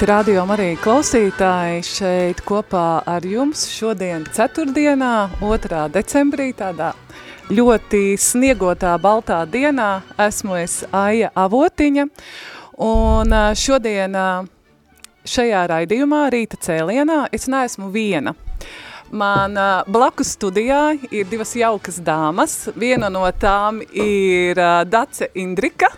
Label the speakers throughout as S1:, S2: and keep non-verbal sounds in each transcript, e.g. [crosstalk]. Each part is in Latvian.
S1: Labrīt, radio arī klausītāji šeit kopā ar jums šodien ceturtdienā, 2. decembrī, tādā ļoti sniegotā baltā dienā. Esmu es Aija Avotiņa, un šodien šajā raidījumā, rīta cēlienā, es neesmu viena. Man blakus studijā ir divas jaukas dāmas. Viena no tām ir Dace Indrika.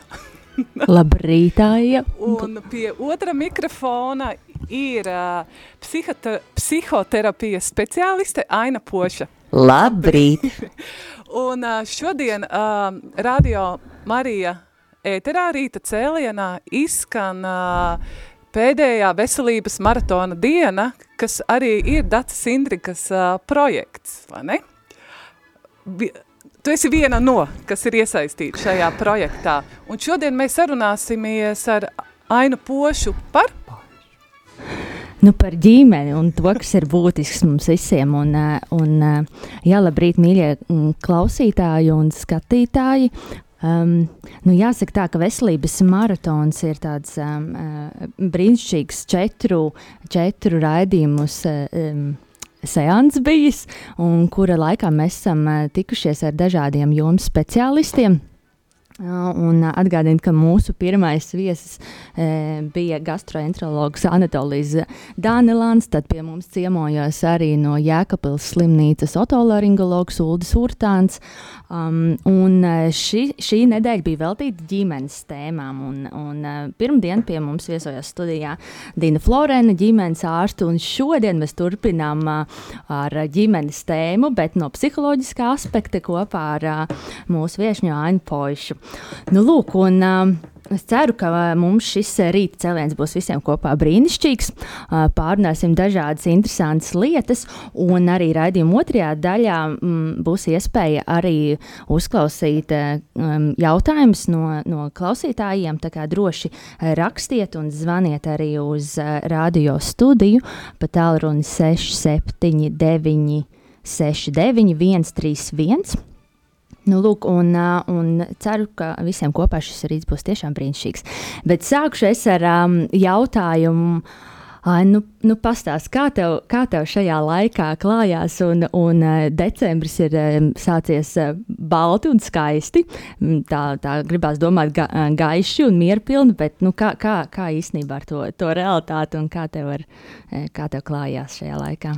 S1: [laughs]
S2: Labrītāja.
S1: Un pie otra mikrofona ir uh, psihota, psihoterapijas speciāliste Aina Poša.
S2: Labrīt. [laughs]
S1: un uh, šodien uh, Radio Marija ēterā rīta cēlienā izskan uh, pēdējā veselības maratona diena, kas arī ir Dacis Indrikas uh, projekts, vai ne? Vi Tu esi viena no, kas ir iesaistīta šajā projektā. Un šodien mēs sarunāsimies ar Ainu Pošu par?
S2: Nu, par ģimeni un to, kas ir būtisks mums visiem. Un, un, jā, labrīt, mīļie klausītāji un skatītāji. Um, nu jāsaka tā, ka veselības maratons ir tāds um, brīnišķīgs četru, četru raidījumus um, seans bijis, un kura laikā mēs esam eh, tikušies ar dažādiem jomas speciālistiem. Un atgādinu, ka mūsu pirmais viesis e, bija gastroenterologs Anatolijs Dānelāns. Tad pie mums ciemojās arī no Jēkabils slimnīcas otolaringologs Uldis Urtāns. Um, un ši, šī nedēļa bija veltīta ģimenes tēmām. Un, un, pirmdien pie mums viesojās studijā Dina Florēna, ģimenes ārsta. Un šodien mēs turpinām uh, ar ģimenes tēmu, bet no psiholoģiskā aspekta kopā ar mūsu viešņu Ainu Poišu. Nu, lūk, un, uh, Es ceru, ka mums šis rīta cēliens būs visiem kopā brīnišķīgs. Pārunāsim dažādas interesantas lietas, un arī raidījuma otrajā daļā mm, būs iespēja arī uzklausīt um, jautājumus no, no klausītājiem. Tā kā droši rakstiet un zvaniet arī uz radio studiju pa tālruni 679 69 131. Nu, lūk, un, un ceru, ka visiem kopā šis rīts būs tiešām brīnišķīgs. Bet sākšu es ar um, jautājumu. Ai, nu, nu pastāst, kā tev, kā tev šajā laikā klājās, un, un decembris ir sācies balti un skaisti. Tā, tā gribās domāt ga, gaiši un mierpilni, bet nu, kā, kā, kā īstenībā ar to, to realitāti un kā tev, ar, kā tev klājās šajā laikā?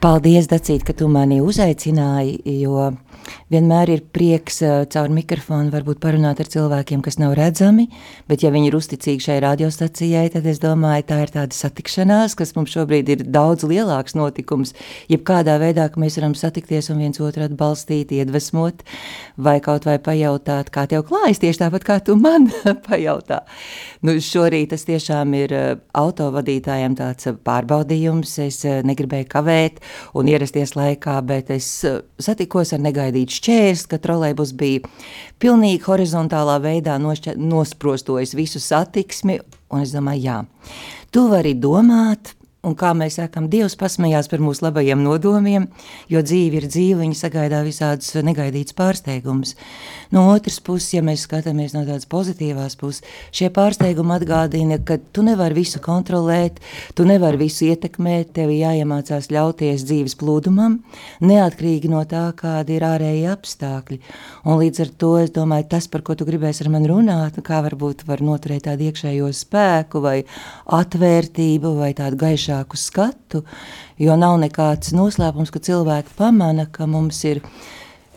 S3: Paldies, Dacīt, ka tu mani uzaicināji, jo vienmēr ir prieks caur mikrofonu varbūt parunāt ar cilvēkiem, kas nav redzami, bet ja viņi ir uzticīgi šai radiostacijai, tad es domāju, tā ir tāda satikšanās, kas mums šobrīd ir daudz lielāks notikums, jebkādā veidā, ka mēs varam satikties un viens otru atbalstīt, iedvesmot, vai kaut vai pajautāt, kā tev klājas tieši tāpat, kā tu man [laughs] pajautā. Nu, šorīt tas tiešām ir autovadītājiem tāds pārbaudījums, es negribēju kavēt, un ierasties laikā, bet es eh, satikos ar negaidītu šķērs, ka trolejbus bija pilnīgi horizontālā veidā nosprostojis visu satiksmi, un es domāju, jā, tu vari domāt, un kā mēs sakām, Dievs pasmējās par mūsu labajiem nodomiem, jo dzīve ir dzīve, viņa sagaidā visādus negaidītus pārsteigumus. No otras puses, ja mēs skatāmies no tādas pozitīvās puses, šie pārsteigumi atgādina, ka tu nevari visu kontrolēt, tu nevari visu ietekmēt, tev jāiemācās ļauties dzīves plūdumam, neatkarīgi no tā, kādi ir ārēji apstākļi. Un līdz ar to es domāju, tas, par ko tu gribēsi ar mani runāt, kā varbūt var noturēt tādu iekšējo spēku vai atvērtību vai tādu gaišāku skatu, jo nav nekāds noslēpums, ka cilvēki pamana, ka mums ir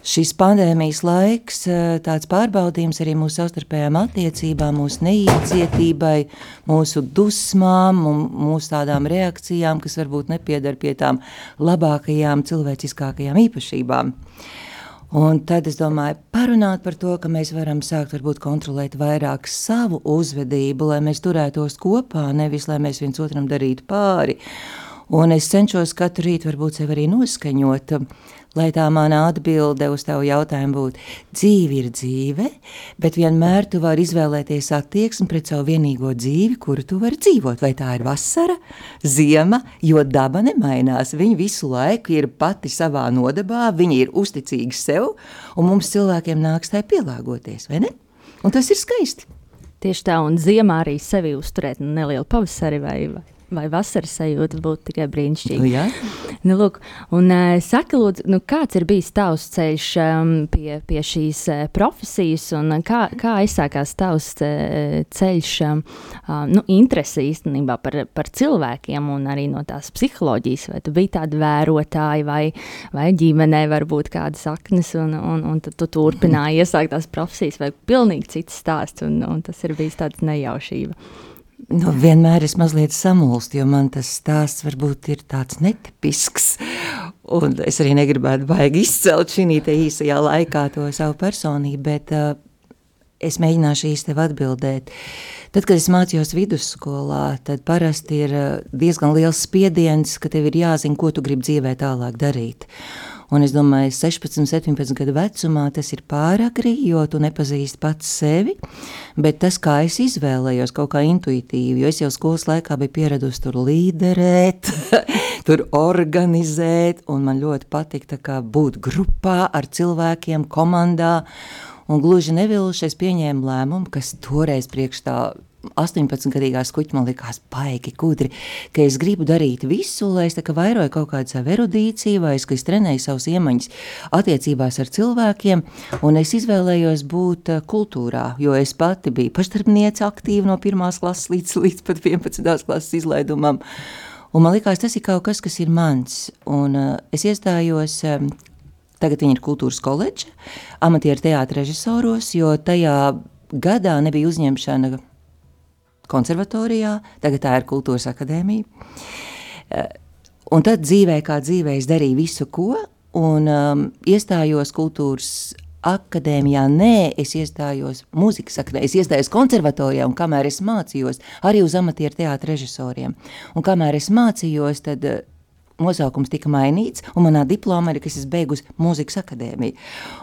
S3: šis pandēmijas laiks, eh, tāds pārbaudījums arī mūsu savstarpējām attiecībām, mūsu neiecietībai, mūsu dusmām mūsu tādām reakcijām, kas varbūt nepiedar pie tām labākajām cilvēciskākajām īpašībām. Un tad es domāju, parunāt par to, ka mēs varam sākt varbūt kontrolēt vairāk savu uzvedību, lai mēs turētos kopā, nevis lai mēs viens otram darītu pāri. Un es cenšos katru rītu varbūt sev arī noskaņot, lai tā mana atbilde uz tavu jautājumu būtu: dzīve ir dzīve, bet vienmēr tu vari izvēlēties attieksmi pret savu vienīgo dzīvi, kuru tu vari dzīvot. Vai tā ir vasara, ziema, jo daba nemainās. Viņa visu laiku ir pati savā nodabā, viņa ir uzticīga sev, un mums cilvēkiem nāks tai pielāgoties, vai ne? Un tas ir skaisti.
S2: Tieši tā, un ziemā arī sevi uzturēt nelielu pavasari vai, vai vai vasaras sajūta būtu tikai brīnišķīga.
S3: Jā.
S2: nu, lūk, un, uh, saka, lūdzu, nu, kāds ir bijis tavs ceļš um, pie, pie šīs uh, profesijas, un kā, kā aizsākās tavs uh, ceļš, um, uh, nu, interese īstenībā par, par cilvēkiem un arī no tās psiholoģijas, vai tu biji tāda vērotāja, vai, vai ģimenē varbūt kādas saknes, un, un, un tad tu turpināji iesākt tās profesijas, vai pilnīgi cits stāsts, un, un tas ir bijis tāds nejaušība.
S3: Nu, vienmēr es mazliet samulstu, jo man tas stāsts varbūt ir tāds netipisks. Un es arī negribētu baigi izcelt šī īsajā laikā to savu personību, bet uh, es mēģināšu tev atbildēt. Tad, kad es mācījos vidusskolā, tad parasti ir diezgan liels spiediens, ka tev ir jāzina, ko tu gribi dzīvē tālāk darīt. Un es domāju, 16, 17 gadu vecumā tas ir pāragri, jo tu nepazīsti pats sevi. Bet tas, kā es izvēlējos, kaut kā intuitīvi, jo es jau skolas laikā biju pieradusi tur līderēt, [laughs] tur organizēt, un man ļoti patika būt grupā ar cilvēkiem, komandā. Un gluži nevilši es pieņēmu lēmumu, kas toreiz priekš tā 18-gadīgā skuķa man likās baigi gudri, ka es gribu darīt visu, lai es vairoju kaut kādu savu erudīciju, vai es, es trenēju savus iemaņas attiecībās ar cilvēkiem, un es izvēlējos būt eh, kultūrā, jo es pati biju pašdarbniece aktīva no pirmās klases līdz, līdz pat 11. klases izlaidumam, un man likās, tas ir kaut kas, kas ir mans, un uh, es iestājos um, Tagad viņa ir kultūras koledža, amatieru teātris režisoros, jo tajā gadā nebija uzņemšana konservatorijā, tagad tā ir kultūras akadēmija. Eh, un tad dzīvē, kā dzīvē, es darīju visu, ko, un um, iestājos kultūras akadēmijā. Nē, es iestājos mūzikas akadēmijā, es iestājos konservatorijā, un kamēr es mācījos, arī uz amatieru teātra režisoriem. Un kamēr es mācījos, tad nosaukums tika mainīts, un manā diplomā ir, ka es beigusi mūzikas akadēmiju.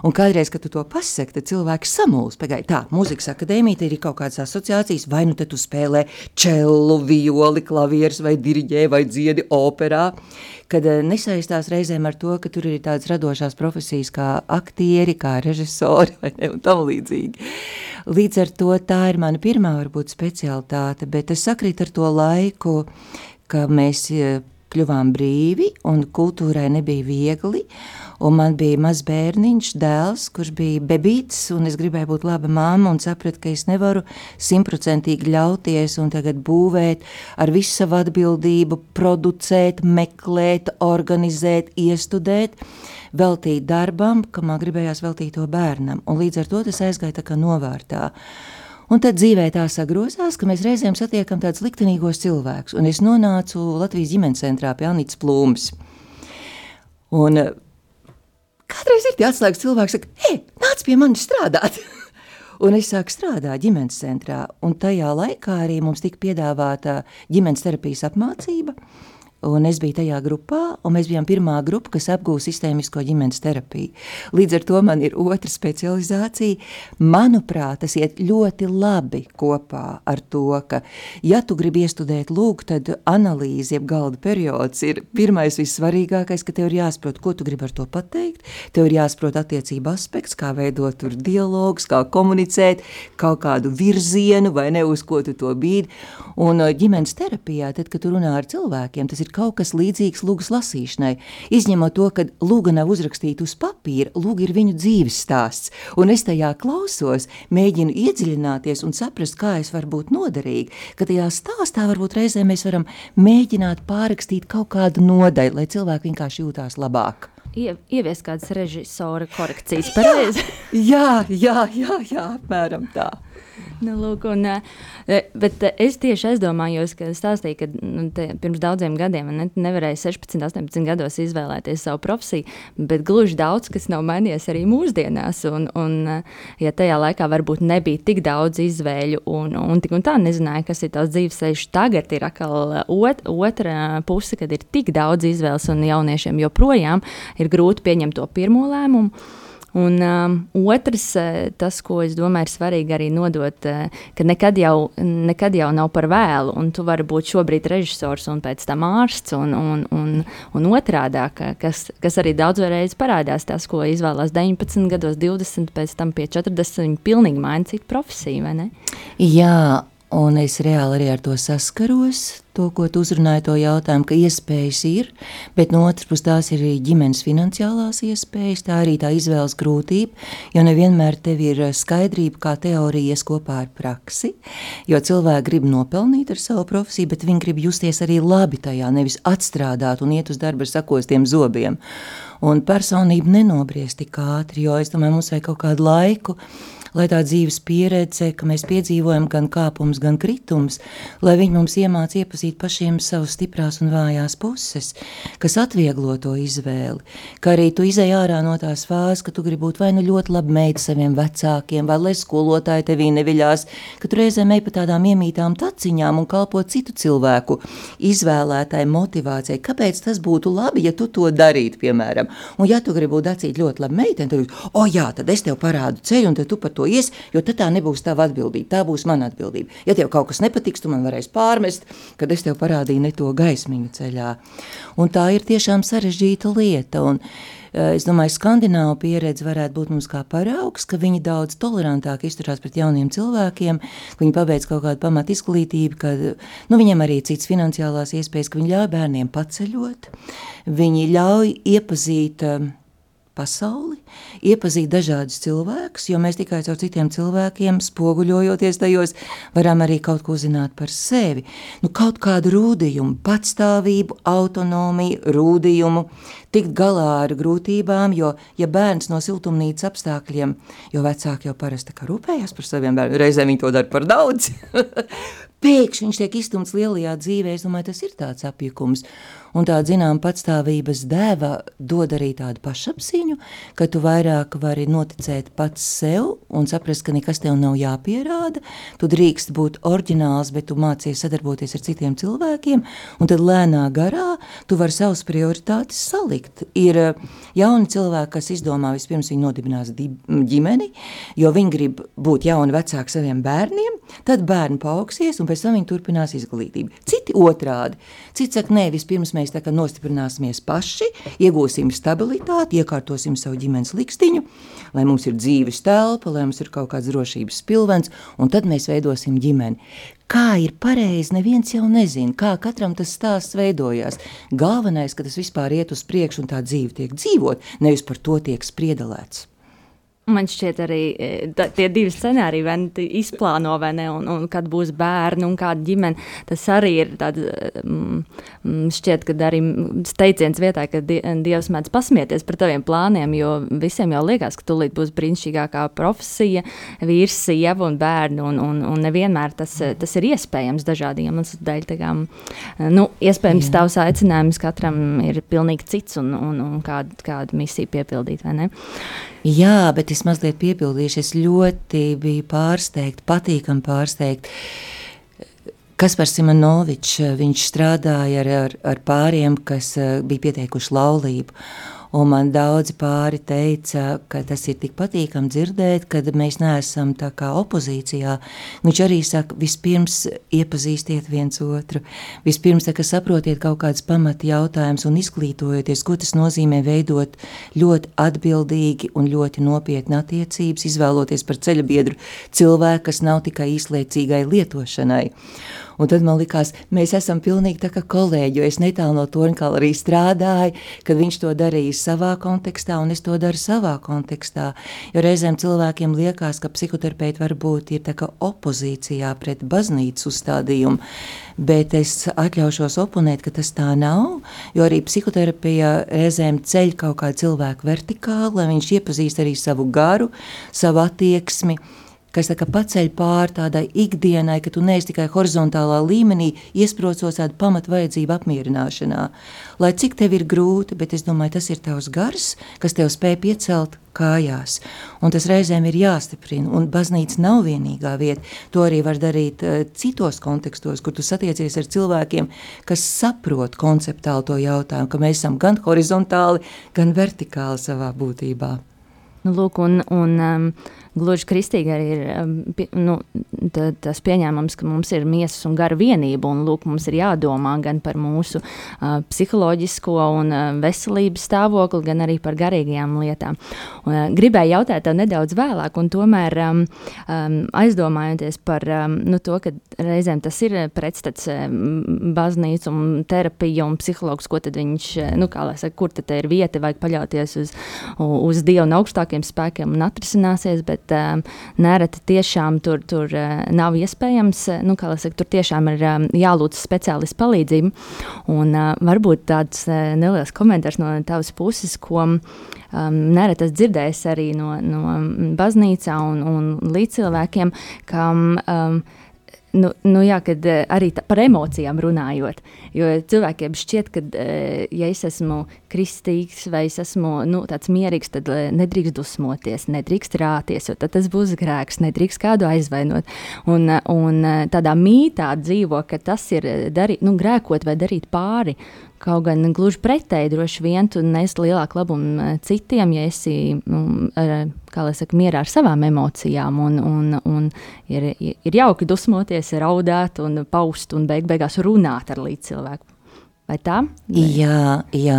S3: Un kādreiz, kad tu to pasaki, tad cilvēks samulst. Pagaidi, tā, mūzikas akadēmija ir kaut kādas asociācijas, vai nu te tu spēlē čelu, violi, klavieres, vai diriģē, vai dziedi operā. Kad eh, nesaistās reizēm ar to, ka tur ir tādas radošās profesijas kā aktieri, kā režisori ne, un tam līdzīgi. Līdz ar to tā ir mana pirmā varbūt specialitāte, bet es sakrītu ar to laiku, ka mēs eh, kļuvām brīvi, un kultūrai nebija viegli. Man bija mazs bērniņš, dēls, kurš bija bebīts, un es gribēju būt laba mamma, un sapratu, ka es nevaru simtprocentīgi ļauties un tagad būvēt ar visu savu atbildību, producēt, meklēt, organizēt, iestudēt, veltīt darbam, kam man gribējās veltīt to bērnam. Un līdz ar to tas aizgāja tā kā novārtā. Un tad dzīvē tā sagrozās, ka mēs reizēm satiekam tādus liktenīgos cilvēkus. Un es nonācu Latvijas ģimenes centrā pie Anītas Plūmas. Un eh, kādreiz ir tie atslēgas cilvēki, kas saka, hei, nāc pie manis strādāt! [laughs] un es sāku strādāt ģimenes centrā, un tajā laikā arī mums tika piedāvāta ģimenes terapijas apmācība, Un es biju tajā grupā, un mēs bijām pirmā grupa, kas apgūst sistēmisko ģimenes terapiju. Līdz ar to man ir otra specializācija. Manuprāt, tas iet ļoti labi kopā ar to, ka, ja tu gribi iestudēt lūk, tad analīze, jeb galda periods, ir pirmais vissvarīgākais, ka tev ir jāsaprot, ko tu gribi ar to pateikt. Tev ir jāsaprot attiecību aspekts, kā veidot tur dialogus, kā komunicēt, kaut kādu virzienu vai ne uz ko tu to bīdi. Un ģimenes terapijā, tad, kad tu runā ar cilvēkiem, tas ir kaut kas līdzīgs lūgas lasīšanai. Izņemot to, ka lūga nav uzrakstīta uz papīra, lūga ir viņu dzīves stāsts. Un es tajā klausos, mēģinu iedziļināties un saprast, kā es varu būt noderīga. Ka tajā stāstā varbūt reizē mēs varam mēģināt pārrakstīt kaut kādu nodaļu, lai cilvēki vienkārši jūtās labāk.
S2: Ie, ievies kādas režisora korekcijas pareizi. [laughs]
S3: jā, jā, jā, jā, apmēram tā.
S2: Nu, lūk, un, bet es tieši aizdomājos, ka stāstīju, ka nu, pirms daudziem gadiem ne, nevarēju 16, 18 gados izvēlēties savu profesiju, bet gluži daudz kas nav mainījies arī mūsdienās. Un, un, ja tajā laikā varbūt nebija tik daudz izvēļu, un, un tik un tā nezināju, kas ir tās dzīves ceļš, tagad ir atkal ot, otra puse, kad ir tik daudz izvēles, un jauniešiem joprojām ir grūti pieņemt to pirmo lēmumu. Un um, otrs, eh, tas, ko es domāju, ir svarīgi arī nodot, uh, ka nekad jau, nekad jau nav par vēlu, un tu vari būt šobrīd režisors un pēc tam ārsts, un, un, un, un otrādi, kas, kas arī daudzreiz parādās, tas, ko izvēlās 19 gados, 20, pēc tam pie 40, viņi pilnīgi maina citu profesiju, vai ne?
S3: Jā, Un es reāli arī ar to saskaros, to, ko tu uzrunāji, to jautājumu, ka iespējas ir, bet no otras puses tās ir arī ģimenes finansiālās iespējas, tā arī tā izvēles grūtība, jo nevienmēr tev ir skaidrība, kā teorija ies kopā ar praksi, jo cilvēki grib nopelnīt ar savu profesiju, bet viņi grib justies arī labi tajā, nevis atstrādāt un iet uz darbu ar sakostiem zobiem. Un personība nenobriest tik ātri, jo es domāju, mums vajag kaut kādu laiku, lai tā dzīves pieredze, ka mēs piedzīvojam gan kāpumus, gan kritumus, lai viņi mums iemācītu iepazīt pašiem savas stiprās un vājās puses, kas atvieglo to izvēli. Kā arī tu izēj ārā no tās fāzes, ka tu gribi būt vai nu ļoti labi meita saviem vecākiem, vai lai skolotāji tevī neviļās, ka tu reizēm ej pa tādām iemītām taciņām un kalpo citu cilvēku izvēlētāju motivācijai. Kāpēc tas būtu labi, ja tu to darītu, piemēram? Un ja tu gribi būt acīt ļoti labi meiteni, tad, oh, jā, tad es tev parādu ceļu, un tu par to ies, jo tad tā nebūs tava atbildība, tā būs mana atbildība. Ja tev kaut kas nepatiks, tu man varēsi pārmest, kad es tev parādīju ne to gaismiņu ceļā. Un tā ir tiešām sarežģīta lieta. Un, eh, Es domāju, ka skandināvu pieredze varētu būt mums kā paraugs, ka viņi daudz tolerantāk izturās pret jauniem cilvēkiem, ka viņi pabeidz kaut kādu pamatu izglītību, ka nu, viņiem arī ir citas finansiālās iespējas, ka viņi ļauj bērniem paceļot, viņi ļauj iepazīt uh, pasauli, iepazīt dažādus cilvēkus, jo mēs tikai caur citiem cilvēkiem, spoguļojoties tajos, varam arī kaut ko zināt par sevi. Nu, kaut kādu rūdījumu, patstāvību, autonomiju, rūdījumu, tikt galā ar grūtībām, jo, ja bērns no siltumnīcas apstākļiem, jo vecāki jau parasti rūpējas par saviem bērniem, reizēm viņi to dara par daudz, [laughs] pēkšņi viņš tiek izstumts lielajā dzīvē, es domāju, tas ir tāds apjukums. Un tā, zinām, patstāvības dēva dod arī tādu pašapziņu, ka tu vairāk vari noticēt pats sev un saprast, ka nekas tev nav jāpierāda. Tu drīkst būt oriģināls, bet tu mācies sadarboties ar citiem cilvēkiem, un tad lēnā garā tu vari savas prioritātes salikt. Ir eh, jauni cilvēki, kas izdomā vispirms viņi nodibinās ģimeni, jo viņi grib būt jauni vecāki saviem bērniem, tad bērni paaugsies un pēc tam viņi turpinās izglītību. Citi otrādi. Citi saka, nē, vispirms mēs tā kā nostiprināsimies paši, iegūsim stabilitāti, iekārtosim savu ģimenes likstiņu, lai mums ir dzīves telpa, lai mums ir kaut kāds drošības pilvens, un tad mēs veidosim ģimeni. Kā ir pareizi, neviens jau nezina, kā katram tas stāsts veidojās. Galvenais, ka tas vispār iet uz priekšu un tā dzīve tiek dzīvot, nevis par to tiek spriedelēts.
S2: Man šķiet, arī e, tā, tie divi scenāriji, vai nu izplāno, vai ne, un, un kad būs bērni un kāda ģimene. Tas arī ir tāds, mm, šķiet, ka arī teiciens vietā, ka Dievs mēdz pasmieties par taviem plāniem, jo visiem jau liekas, ka tūlīt būs brīnišķīgākā profesija, vīrs, sieva un bērni, un, un, un nevienmēr tas, tas ir iespējams dažādi iemeslu dēļ. Kā, nu, iespējams, Jā. tavs aicinājums katram ir pilnīgi cits un, un, un kādu, kādu misiju piepildīt, vai ne?
S3: Jā, bet es mazliet piepildīšu. Es ļoti biju pārsteigta, patīkami pārsteigta. Kaspars Simonovičs, viņš strādāja ar, ar, ar pāriem, kas bija pieteikuši laulību. Un man daudzi pāri teica, ka tas ir tik patīkami dzirdēt, kad mēs neesam tā kā opozīcijā. Viņš arī saka, vispirms iepazīstiet viens otru, vispirms saka, saprotiet kaut kādas pamata jautājumus un izglītojieties, ko tas nozīmē veidot ļoti atbildīgi un ļoti nopietni attiecības, izvēloties par ceļabiedru cilvēku, kas nav tikai īslaicīgai lietošanai. Un tad man likās, mēs esam pilnīgi tā kā kolēģi, jo es netālu no Torņkala arī strādāju, kad viņš to darīja savā kontekstā, un es to daru savā kontekstā. Jo reizēm cilvēkiem liekas, ka psihoterapeiti varbūt ir kā opozīcijā pret baznīcas uzstādījumu, bet es atļaušos oponēt, ka tas tā nav, jo arī psihoterapija reizēm ceļ kaut kādu cilvēku vertikāli, lai viņš iepazīst arī savu garu, savu attieksmi, kas tā paceļ pāri tādai ikdienai, ka tu neesi tikai horizontālā līmenī, iesprocos tādu pamatvajadzību apmierināšanā. Lai cik tev ir grūti, bet es domāju, tas ir tavs gars, kas tev spēj piecelt kājās. Un tas reizēm ir jāstiprina, un baznīca nav vienīgā vieta. To arī var darīt uh, citos kontekstos, kur tu satiecies ar cilvēkiem, kas saprot konceptuāli to jautājumu, ka mēs esam gan horizontāli, gan vertikāli savā būtībā.
S2: Nu, lūk, un, un, um, gluži kristīgi arī ir pie, nu, tā, tas pieņēmums, ka mums ir miesas un gara vienība, un lūk, mums ir jādomā gan par mūsu uh, psiholoģisko un uh, veselības stāvokli, gan arī par garīgajām lietām. Un, uh, gribēju jautāt tev nedaudz vēlāk, un tomēr um, um, aizdomājoties par um, nu, to, ka reizēm tas ir pretstats um, baznīca un terapija un psihologs, ko tad viņš, nu, kā lai saka, kur tad ir vieta, vajag paļauties uz, uz Dievu un augstākiem spēkiem un atrisināsies, bet bet um, nereti tiešām tur, tur uh, nav iespējams, uh, nu, saka, tur tiešām ir um, jālūdz speciālistu palīdzību. Un uh, varbūt tāds uh, neliels komentārs no tavas puses, ko um, nereti es dzirdēju arī no, no baznīcā un, un līdzcilvēkiem, ka um, nu, nu jā, kad, uh, arī tā, par emocijām runājot. Jo cilvēkiem šķiet, ka, uh, ja es esmu kristīgs vai es esmu nu, tāds mierīgs, tad uh, nedrīkst dusmoties, nedrīkst rāties, jo tas būs grēks, nedrīkst kādu aizvainot. Un, un tādā mītā dzīvo, ka tas ir darīt, nu, grēkot vai darīt pāri. Kaut gan gluži pretēji, droši vien tu nes lielāku labumu eh, citiem, ja esi nu, saka, mierā ar savām emocijām. Un, un, un ir, ir jauki dusmoties, raudāt, un paust un beig beigās runāt ar līdzcilvēku. Vai tā? Vai?
S3: Jā, jā,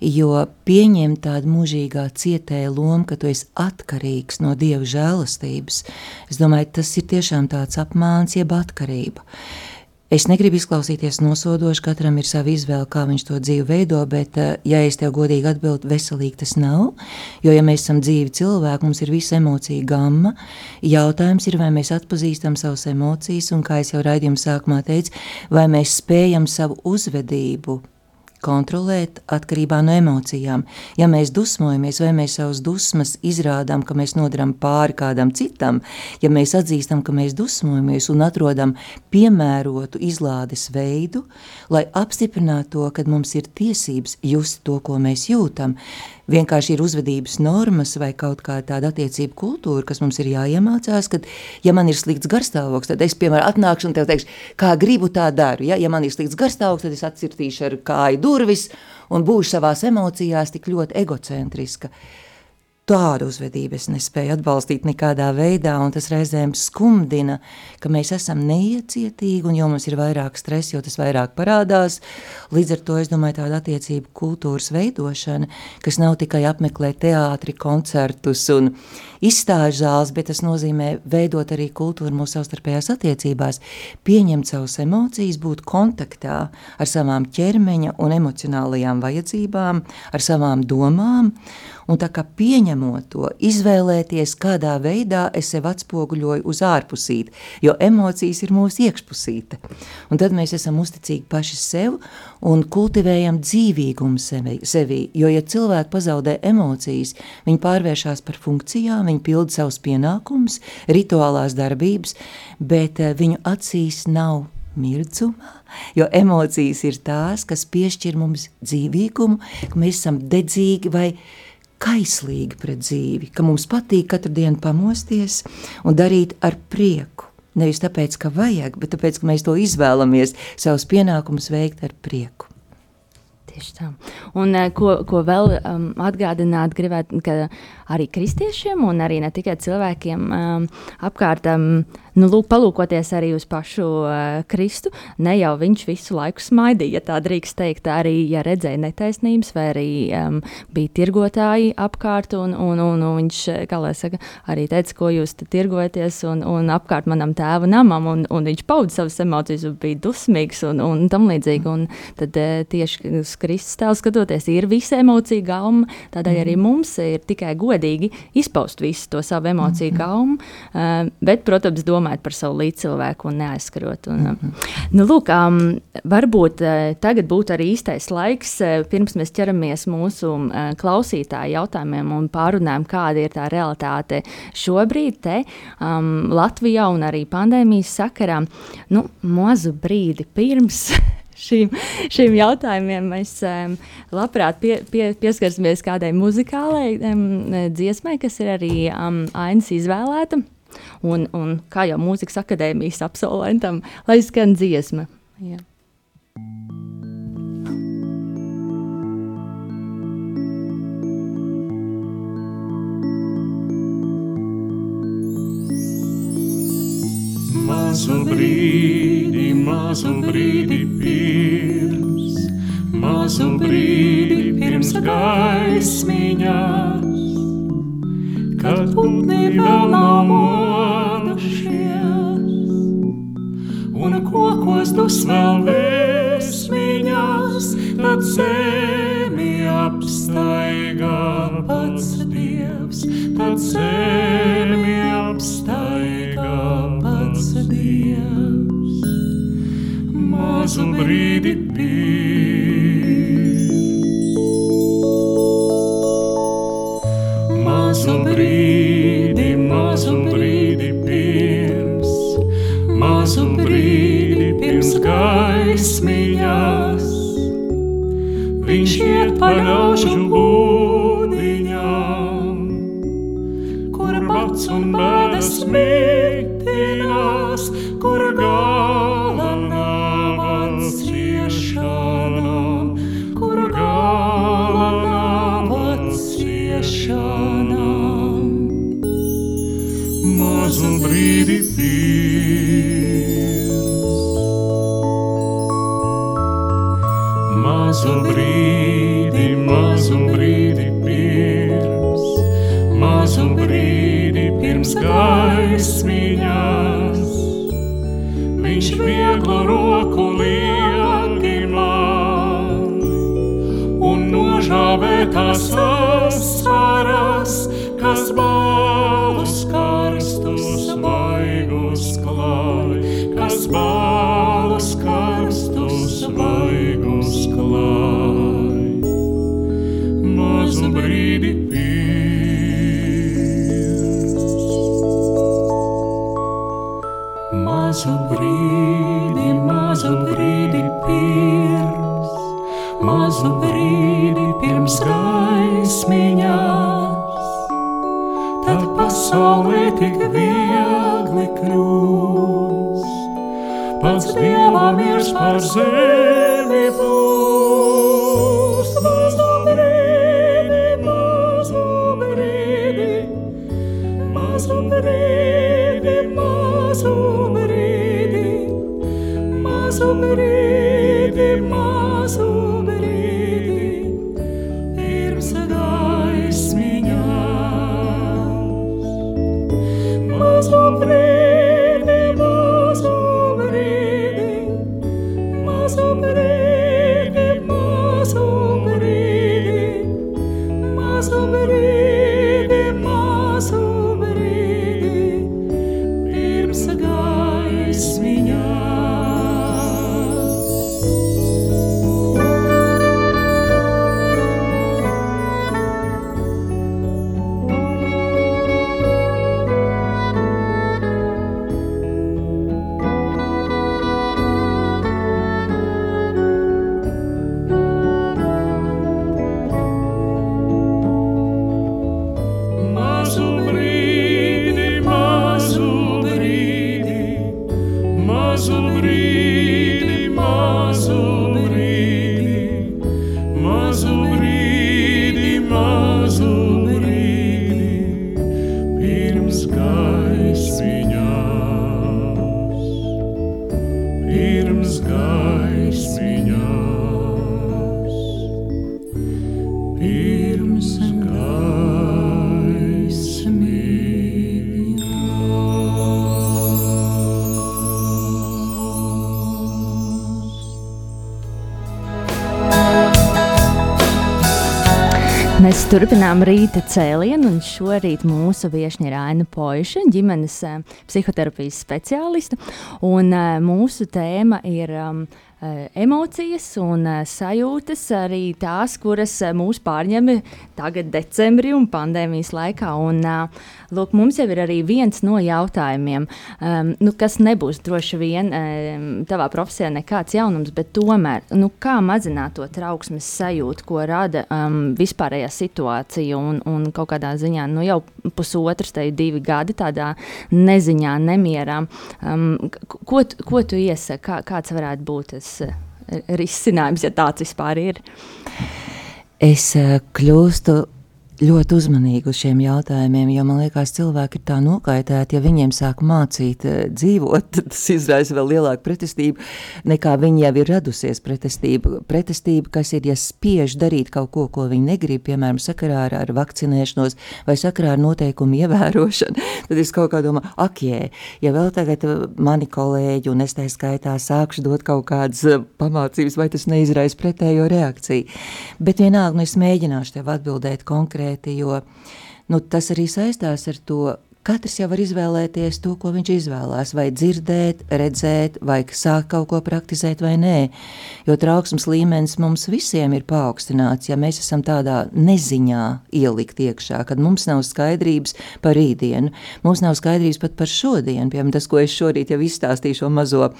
S3: jo pieņemt tādu mūžīgā cietēja lomu, ka tu esi atkarīgs no Dieva žēlastības, es domāju, tas ir tiešām tāds apmāns jeb atkarība. Uh, Es negribu izklausīties nosodoši, katram ir sava izvēle, kā viņš to dzīvi veido, bet, eh, ja es tev godīgi atbildētu, veselīgi tas nav. Jo, ja mēs esam dzīvi cilvēki, mums ir visa emocija gama. Jautājums ir, vai mēs atpazīstam savas emocijas, un, kā jau raidījuma sākumā teicu, vai mēs spējam savu uzvedību kontrolēt atkarībā no emocijām. Ja mēs dusmojamies, vai mēs savus dusmas izrādām, ka mēs nodaram pāri kādam citam, ja mēs atzīstam, ka mēs dusmojamies un atrodam piemērotu izlādes veidu, lai apstiprinātu to, ka mums ir tiesības just to, ko mēs jūtam, vienkārši ir uzvedības normas vai kaut kā tāda attiecība kultūra, kas mums ir jāiemācās, kad, ja man ir slikts garstāvoklis, tad es, piemēram, atnākšu un teikšu, kā gribu tā daru, ja, ja man ir slikts garstāvoklis, tad es atcirtīšu ar kāju durvis un būšu savās emocijās tik ļoti egocentriska. Tādu uzvedību es nespēju atbalstīt nekādā veidā, un tas reizēm skumdina, ka mēs esam neiecietīgi, un jo mums ir vairāk stresa, jo tas vairāk parādās. Līdz ar to es domāju, tāda attiecību kultūras veidošana, kas nav tikai apmeklēt teātri, koncertus un izstāžu zāles, bet tas nozīmē veidot arī kultūru mūsu savstarpējās attiecībās, pieņemt savas emocijas, būt kontaktā ar savām ķermeņa un emocionālajām vajadzībām, ar savām domām un tā kā pieņemot to, izvēlēties, kādā veidā es sev atspoguļoju uz ārpusīti, jo emocijas ir mūsu iekšpusīte. Un tad mēs esam uzticīgi paši sev un kultivējam dzīvīgumu sevi, sevi, jo ja cilvēki pazaudē emocijas, viņi pārvēršas par funkcijām, viņi pilda savus pienākumus, rituālās darbības, bet eh, viņu acīs nav mirdzumā, jo emocijas ir tās, kas piešķir mums dzīvīgumu, ka mēs esam dedzīgi vai kaislīgi pret dzīvi, ka mums patīk katru dienu pamosties un darīt ar prieku. Nevis tāpēc, ka vajag, bet tāpēc, ka mēs to izvēlamies, savus pienākumus veikt ar prieku.
S2: Tieši tā. Un uh, ko, ko vēl um, atgādināt, gribētu, ka arī kristiešiem un arī ne tikai cilvēkiem um, apkārt, um, nu, lūk, palūkoties arī uz pašu uh, Kristu, ne jau viņš visu laiku smaidīja, ja tā drīkst teikt, arī, ja redzēja netaisnības, vai arī um, bija tirgotāji apkārt, un, un, un, un viņš, kā lai saka, arī teica, ko jūs te tirgojaties, un, un apkārt manam tēva namam, un, un viņš pauda savas emocijas, un bija dusmīgs, un, un tam līdzīgi, un tad uh, tieši uz Kristus tēlu skatoties, ir visa emocija gauma, tādēļ arī mums ir tikai godīgi izpaust visu to savu emociju gaumu, uh, bet, protams, domāt par savu līdzcilvēku un neaizskarot. Un, uh, nu, lūk, um, varbūt uh, tagad būtu arī īstais laiks, uh, pirms mēs ķeramies mūsu uh, klausītāju jautājumiem un pārunājam, kāda ir tā realitāte šobrīd te um, Latvijā un arī pandēmijas sakarā. Nu, mazu brīdi pirms [laughs] šīm, šīm jautājumiem mēs um, labprāt pie, pie, pieskarsimies kādai muzikālai um, dziesmai, kas ir arī um, Ainas izvēlēta. Un, un kā jau mūzikas akadēmijas absolventam, lai skan dziesma. Jā.
S4: Mazu brīdi, mazu brīdi pirms, mazu brīdi pirms gaismiņās, kad putni vēl nav kokos dus vēl vēsmiņās, tad zemi apstaigā pats Dievs, tad zemi apstaigā pats Dievs. Mazu brīdi gaismiņās. Viņš iet pa asaras, kas balus karstus svaigus klāj, kas balus pasaulē tik viegli kļūst, pats Dieva miers par zemi plūst.
S2: Turpinām rīta cēlienu, un šorīt mūsu viesne ir Aina Poiša, ģimenes uh, psihoterapijas speciāliste. Uh, mūsu tēma ir um, emocijas un sajūtas, arī tās, kuras mūs pārņem tagad, decembrī un pandēmijas laikā. Un, lūk, mums jau ir arī viens no jautājumiem, um, nu, kas nebūs droši vien um, tavā profesijā nekāds jaunums, bet tomēr, nu, kā mazināt to trauksmes sajūtu, ko rada um, vispārējā situācija un, un kaut kādā ziņā nu, jau pusotrs, te divi gadi tādā neziņā, nemierā. Um, ko, ko tu iesaki, kā, kāds varētu būt tas? Risinājums, ja tāds vispār ir?
S3: Es kļūstu ļoti uzmanīgi uz šiem jautājumiem, jo man liekas, cilvēki ir tā nokaitēti, ja viņiem sāk mācīt uh, dzīvot, tad tas izraisa vēl lielāku pretestību, nekā viņi jau ir radusies pretestība. Pretestība, kas ir, ja spiež darīt kaut ko, ko viņi negrib, piemēram, sakarā ar, ar vakcinēšanos vai sakarā ar noteikumu ievērošanu, [laughs] tad es kaut kā domāju, ak, jē, ja vēl tagad eh, mani kolēģi un es tā skaitā sākšu dot kaut kādas uh, pamācības, vai tas neizraisa pretējo reakciju. Bet vienalga, nu es mēģināšu tev atbildēt konkrēti konkrēti, jo nu, tas arī saistās ar to, Katrs jau var izvēlēties to, ko viņš izvēlās, vai dzirdēt, redzēt, vai sākt kaut ko praktizēt, vai nē. Jo trauksmes līmenis mums visiem ir paaugstināts, ja mēs esam tādā neziņā ielikt iekšā, kad mums nav skaidrības par rītdienu, mums nav skaidrības pat par šodienu. Piemēram, tas, ko es šorīt jau izstāstīju, šo mazo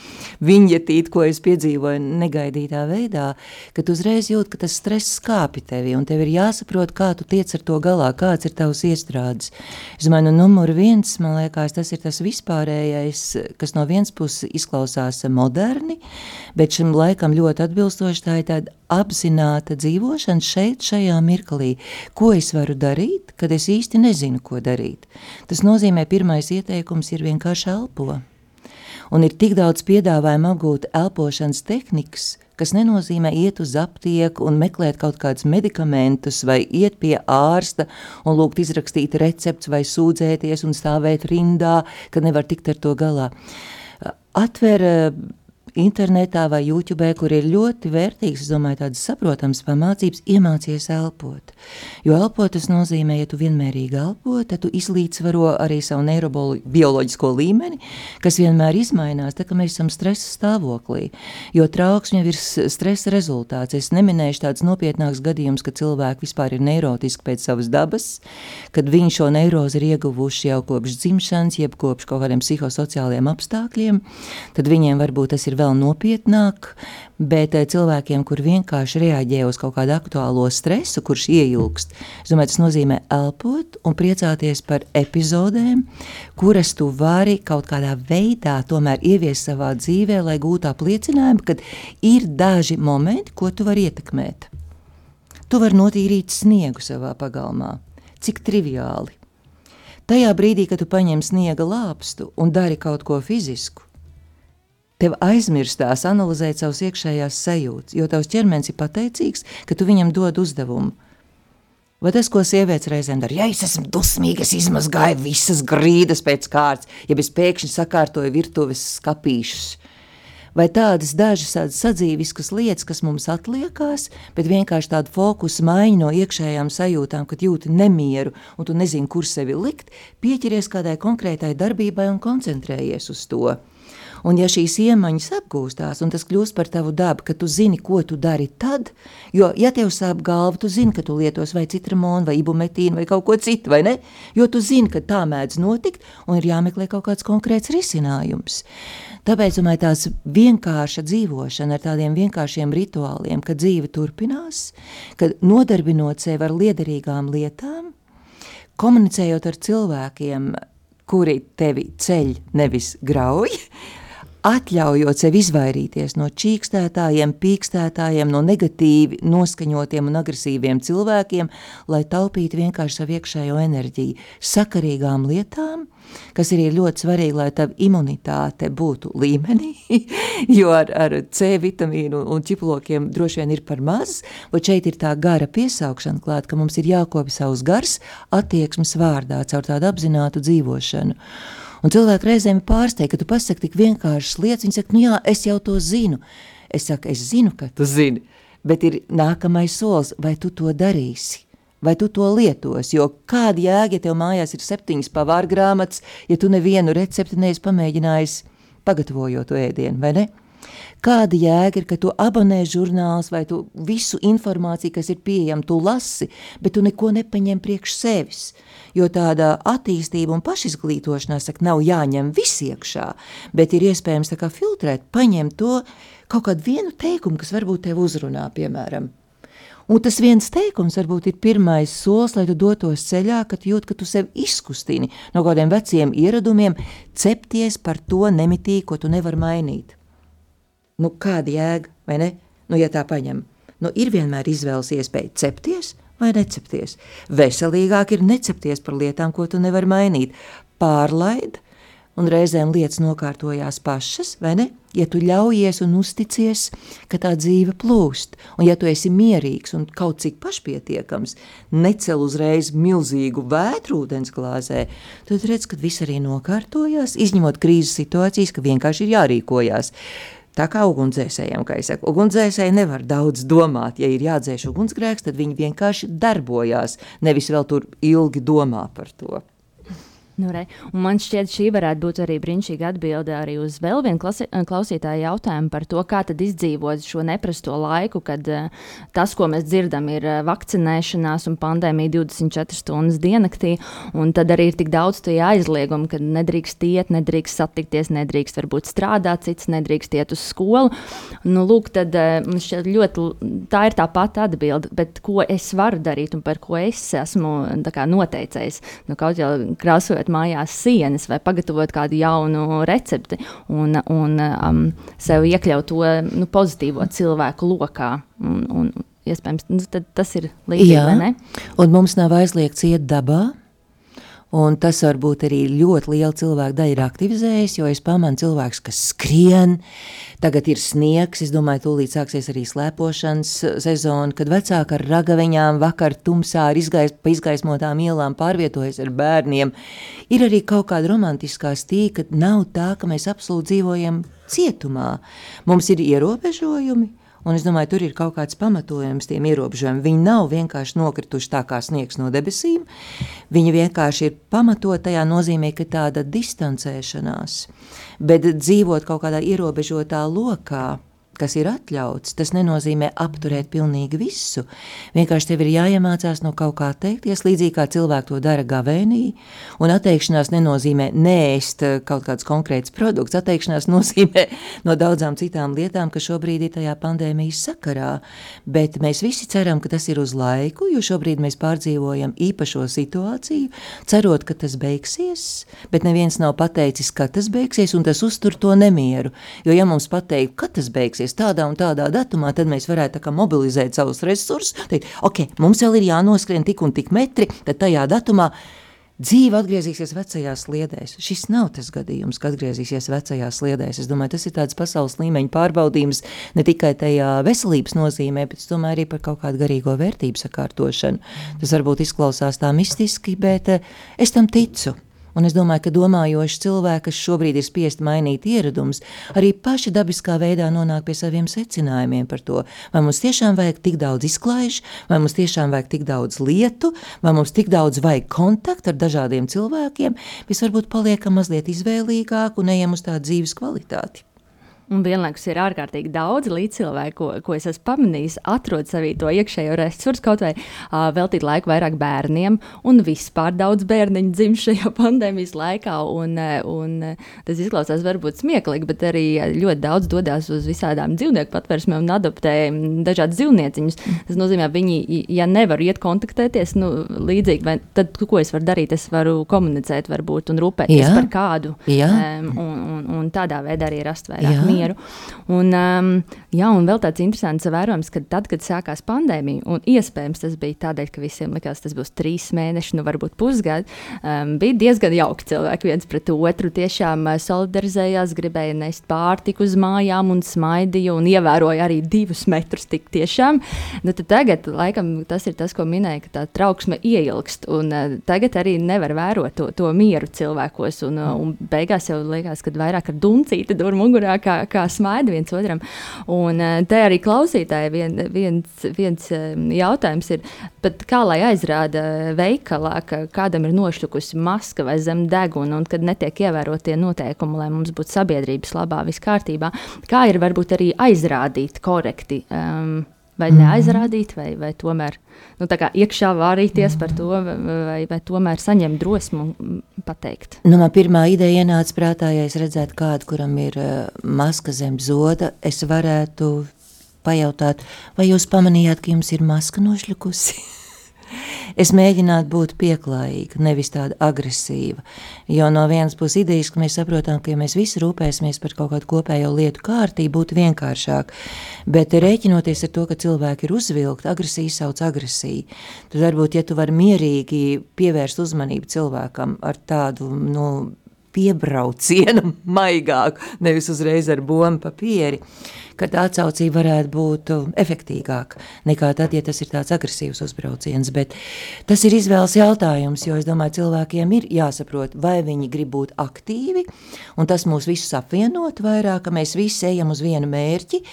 S3: viņetīti, ko es piedzīvoju negaidītā veidā, kad uzreiz jūt, ka tas stress skāpi tevi, un tev ir jāsaprot, kā tu tiec ar to galā, kāds ir tavs iestrādes. Es domāju, nu, numur viens, man liekas, tas ir tas vispārējais, kas no vienas puses izklausās moderni, bet šim laikam ļoti atbilstoši tā ir tāda apzināta dzīvošana šeit, šajā mirklī. Ko es varu darīt, kad es īsti nezinu, ko darīt? Tas nozīmē, pirmais ieteikums ir vienkārši elpo. Un ir tik daudz piedāvājumu apgūt elpošanas tehnikas, kas nenozīmē iet uz aptieku un meklēt kaut kādus medikamentus vai iet pie ārsta un lūgt izrakstīt recepts vai sūdzēties un stāvēt rindā, kad nevar tikt ar to galā. Atver internetā vai YouTube, kur ir ļoti vērtīgs, es domāju, tādas saprotamas pamācības, iemācies elpot. Jo elpot tas nozīmē, ja tu vienmērīgi elpo, tad tu izlīdzvaro arī savu neirobioloģisko līmeni, kas vienmēr izmainās, tā kā mēs esam stresa stāvoklī. Jo trauksme jau ir stresa rezultāts. Es neminēšu tāds nopietnāks gadījums, ka cilvēki vispār ir neirotiski pēc savas dabas, kad viņi šo neirozi ir ieguvuši jau kopš dzimšanas, jeb kopš kaut kādiem psihosociāliem apstākļiem, tad viņiem varbūt tas ir vēl nopietnāk, bet eh, cilvēkiem, kur vienkārši reaģē uz kaut kādu aktuālo stresu, kurš ieilgst, es domāju, tas nozīmē elpot un priecāties par epizodēm, kuras tu vari kaut kādā veidā tomēr ieviest savā dzīvē, lai gūtu apliecinājumu, ka ir daži momenti, ko tu vari ietekmēt. Tu vari notīrīt sniegu savā pagalmā. Cik triviāli. Tajā brīdī, kad tu paņem sniega lāpstu un dari kaut ko fizisku, Tev aizmirstās analizēt savus iekšējās sajūtas, jo tavs ķermenis ir pateicīgs, ka tu viņam dod uzdevumu. Vai tas, ko sievietes reizēm dara, ja es esmu dusmīga, es izmazgāju visas grīdas pēc kārtas, ja es pēkšņi sakārtoju virtuves skapīšus, vai tādas dažas tādas sadzīviskas lietas, kas mums atliekās, bet vienkārši tādu fokusu maiņu no iekšējām sajūtām, kad jūti nemieru un tu nezini, kur sevi likt, pieķeries kādai konkrētai darbībai un koncentrējies uz to. Un ja šīs iemaņas apgūstās, un tas kļūst par tavu dabu, ka tu zini, ko tu dari tad, jo, ja tev sāp galva, tu zini, ka tu lietos vai citramonu, vai ibumetīnu, vai kaut ko citu, vai ne? Jo tu zini, ka tā mēdz notikt, un ir jāmeklē kaut kāds konkrēts risinājums. Tāpēc, domāju, tās vienkārša dzīvošana ar tādiem vienkāršiem rituāliem, ka dzīve turpinās, kad nodarbinot sevi ar liederīgām lietām, komunicējot ar cilvēkiem, kuri tevi ceļ, nevis grauj, atļaujot sev izvairīties no čīkstētājiem, pīkstētājiem, no negatīvi noskaņotiem un agresīviem cilvēkiem, lai taupītu vienkārši savu iekšējo enerģiju, sakarīgām lietām, kas ir ļoti svarīgi, lai tava imunitāte būtu līmenī, [laughs] jo ar, ar C vitamīnu un ķiplokiem droši vien ir par maz, un šeit ir tā gara piesaukšana klāt, ka mums ir jākopja savus gars attieksmes vārdā caur tādu apzinātu dzīvošanu. Un cilvēki reizēm ir pārsteigti, ka tu pasaki tik vienkāršas lietas. Viņi saka, nu jā, es jau to zinu. Es saku, es zinu, ka tu zini, bet ir nākamais solis, vai tu to darīsi. vai tu to lietos. Jo kāda jēga, ja tev mājās ir septiņas pavāra grāmatas, ja tu nevienu recepti neesi pamēģinājis pagatavojot to ēdienu, vai ne? Kāda jēga ir, ka tu abonē žurnāls vai tu visu informāciju, kas ir pieejama, tu lasi, bet tu neko nepaņem priekš sevis. Jo tāda attīstība un pašizglītošanās saka, nav jāņem viss iekšā, bet ir iespējams filtrēt, paņemt to kaut kādu vienu teikumu, kas varbūt tev uzrunā, piemēram. Un tas viens teikums varbūt ir pirmais solis, lai tu dotos ceļā, kad jūt, ka tu sevi izkustini no kādiem veciem ieradumiem, cepties par to nemitīgi, ko tu nevari mainīt. Nu, kāda jēga, vai ne? Nu, ja tā paņem, nu, ir vienmēr izvēles iespēja cepties vai necepties. Veselīgāk ir necepties par lietām, ko tu nevari mainīt. Pārlaid, un reizēm lietas nokārtojās pašas, vai ne? Ja tu ļaujies un uzticies, ka tā dzīve plūst, un ja tu esi mierīgs un kaut cik pašpietiekams, necel uzreiz milzīgu vētru ūdens glāzē, tad redz, ka viss arī nokārtojās, izņemot krīzes situācijas, ka vienkārši ir jārīkojās. Tā kā ugunsdzēsējiem, kā es saku, ugunsdzēsēji nevar daudz domāt. Ja ir jādzēš ugunsgrēks, tad viņi vienkārši darbojās, nevis vēl tur ilgi domā par to.
S2: Nu, re. un man šķiet, šī varētu būt arī brīnišķīga atbilde arī uz vēl vienu klausītāju jautājumu par to, kā izdzīvot šo neprasto laiku, kad uh, tas, ko mēs dzirdam, ir uh, vakcinēšanās un pandēmija 24 stundas diennaktī, tad arī ir tik daudz tie aizliegumi, ka nedrīkst iet, nedrīkst satikties, nedrīkst varbūt strādāt, cits nedrīkst iet uz skolu. Nu, lūk, tad uh, ļoti, tā ir tā pati atbilde, bet ko es varu darīt un par ko es esmu kā, noteicējis, nu, kaut jau krāsojot mājās sienas vai pagatavot kādu jaunu recepti un, un um, sev iekļaut to nu, pozitīvo cilvēku lokā. Un, un, iespējams, nu, tas ir līdzīgi?
S3: Un mums nav aizliegts iet dabā, Un tas varbūt arī ļoti liela cilvēka daļa ir aktivizējis, jo es pamanu cilvēks, kas skrien, tagad ir sniegs, es domāju, tūlīt sāksies arī slēpošanas sezona, kad vecāki ar ragaviņām vakar tumsā ar izgais, pa izgaismotām ielām pārvietojas ar bērniem. Ir arī kaut kāda romantiskā stīka, nav tā, ka mēs absolūti dzīvojam cietumā. Mums ir ierobežojumi, Un es domāju, tur ir kaut kāds pamatojums tiem ierobežojumiem. Viņi nav vienkārši nokrituši tā kā sniegs no debesīm. Viņi vienkārši ir pamatotajā nozīmē, ka tāda distancēšanās, bet dzīvot kaut kādā ierobežotā lokā kas ir atļauts, tas nenozīmē apturēt pilnīgi visu. Vienkārši tev ir jāiemācās no kaut kā teikties, līdzīgi kā cilvēki to dara gavēnī, un atteikšanās nenozīmē neēst eh, kaut kāds konkrēts produkts, atteikšanās [laughs] nozīmē no daudzām citām lietām, kas šobrīd ir tajā pandēmijas sakarā, bet mēs visi ceram, ka tas ir uz laiku, jo šobrīd mēs pārdzīvojam īpašo situāciju, cerot, ka tas beigsies, bet neviens nav pateicis, ka tas beigsies, un tas uztur to nemieru, jo ja mums pateikt, ka tas beigsies, beigsies tādā un tādā datumā, tad mēs varētu mobilizēt savus resursus. Teikt, ok, mums vēl ir jānoskrien tik un tik metri, tad tajā datumā dzīve atgriezīsies vecajās sliedēs. Šis nav tas gadījums, kad atgriezīsies vecajās sliedēs. Es domāju, tas ir tāds pasaules līmeņa pārbaudījums ne tikai tajā veselības nozīmē, bet tomēr arī par kaut kādu garīgo vērtību sakārtošanu. Tas varbūt izklausās tā mistiski, bet eh, es tam ticu. Un es domāju, ka domājoši cilvēki, kas šobrīd ir spiest mainīt ieradumus, arī paši dabiskā veidā nonāk pie saviem secinājumiem par to, vai mums tiešām vajag tik daudz izklaišu, vai mums tiešām vajag tik daudz lietu, vai mums tik daudz vajag kontaktu ar dažādiem cilvēkiem, mēs varbūt paliekam mazliet izvēlīgāk un ejam uz tādu dzīves kvalitāti.
S2: Un vienlaikus ir ārkārtīgi daudz līdzcilvēku, ko, ko es esmu pamanījis, atrod sevī to iekšējo resursu, kaut vai uh, veltīt laiku vairāk bērniem, un vispār daudz bērniņu dzimst šajā [laughs] pandēmijas laikā. Un, un tas izklausās varbūt smieklīgi, bet arī ļoti daudz dodas uz visādām dzīvnieku patvērsmēm un adoptē dažādas dzīvnieciņus. Tas nozīmē, ka viņi, ja nevar iet kontaktēties, nu, līdzīgi, vai, tad ko es varu darīt? Es varu komunicēt, varbūt, un rūpēties Jā. par kādu. Um, un, un, un tādā veidā arī rast vairāk mieru mieru. Un, um, jā, un vēl tāds interesants vērojums, ka tad, kad sākās pandēmija, un iespējams tas bija tādēļ, ka visiem likās, tas būs trīs mēneši, nu varbūt pusgadi, um, bija diezgan jauki cilvēki viens pret otru. Tiešām uh, solidarizējās, gribēja nest pārtiku uz mājām un smaidīja un ievēroja arī divus metrus tik tiešām. Nu, tagad, laikam, tas ir tas, ko minēja, ka tā trauksme ieilgst, un uh, tagad arī nevar vērot to, to mieru cilvēkos, un, uh, un beigās jau liekas, ka vairāk ar duncīti dur mugurā, kā, kā smaida viens otram. Un uh, te arī klausītāji vien, viens, viens jautājums ir, kā lai aizrāda veikalā, ka kādam ir nošķukusi maska vai zem deguna, un kad netiek ievērotie noteikumi, lai mums būtu sabiedrības labā, viss kārtībā, kā ir varbūt arī aizrādīt korekti. Um, vai mm neaizrādīt, vai, vai tomēr nu, iekšā vārīties mm par to, vai, vai tomēr saņemt drosmu un pateikt.
S3: Nu, man pirmā ideja ienāca prātā, ja es redzētu kādu, kuram ir uh, maska zem zoda, es varētu pajautāt, vai jūs pamanījāt, ka jums ir maska nošļukusi? [laughs] es mēģinātu būt pieklājīga, nevis tāda agresīva. Jo no vienas puses idejas, ka mēs saprotam, ka ja mēs visi rūpēsimies par kaut kādu kopējo lietu kārtību, būtu vienkāršāk. Bet rēķinoties ar to, ka cilvēki ir uzvilkti, agresija sauc agresiju. Tad varbūt, ja tu vari mierīgi pievērst uzmanību cilvēkam ar tādu, nu, piebraucienu [laughs] maigāk, nevis uzreiz ar bombu papīri, ka tā atsaucība varētu būt uh, efektīgāka nekā tad, ja tas ir tāds agresīvs uzbrauciens. Bet tas ir izvēles jautājums, jo es domāju, cilvēkiem ir jāsaprot, vai viņi grib būt aktīvi, un tas mūs visus apvienot vairāk, ka mēs visi ejam uz vienu mērķi,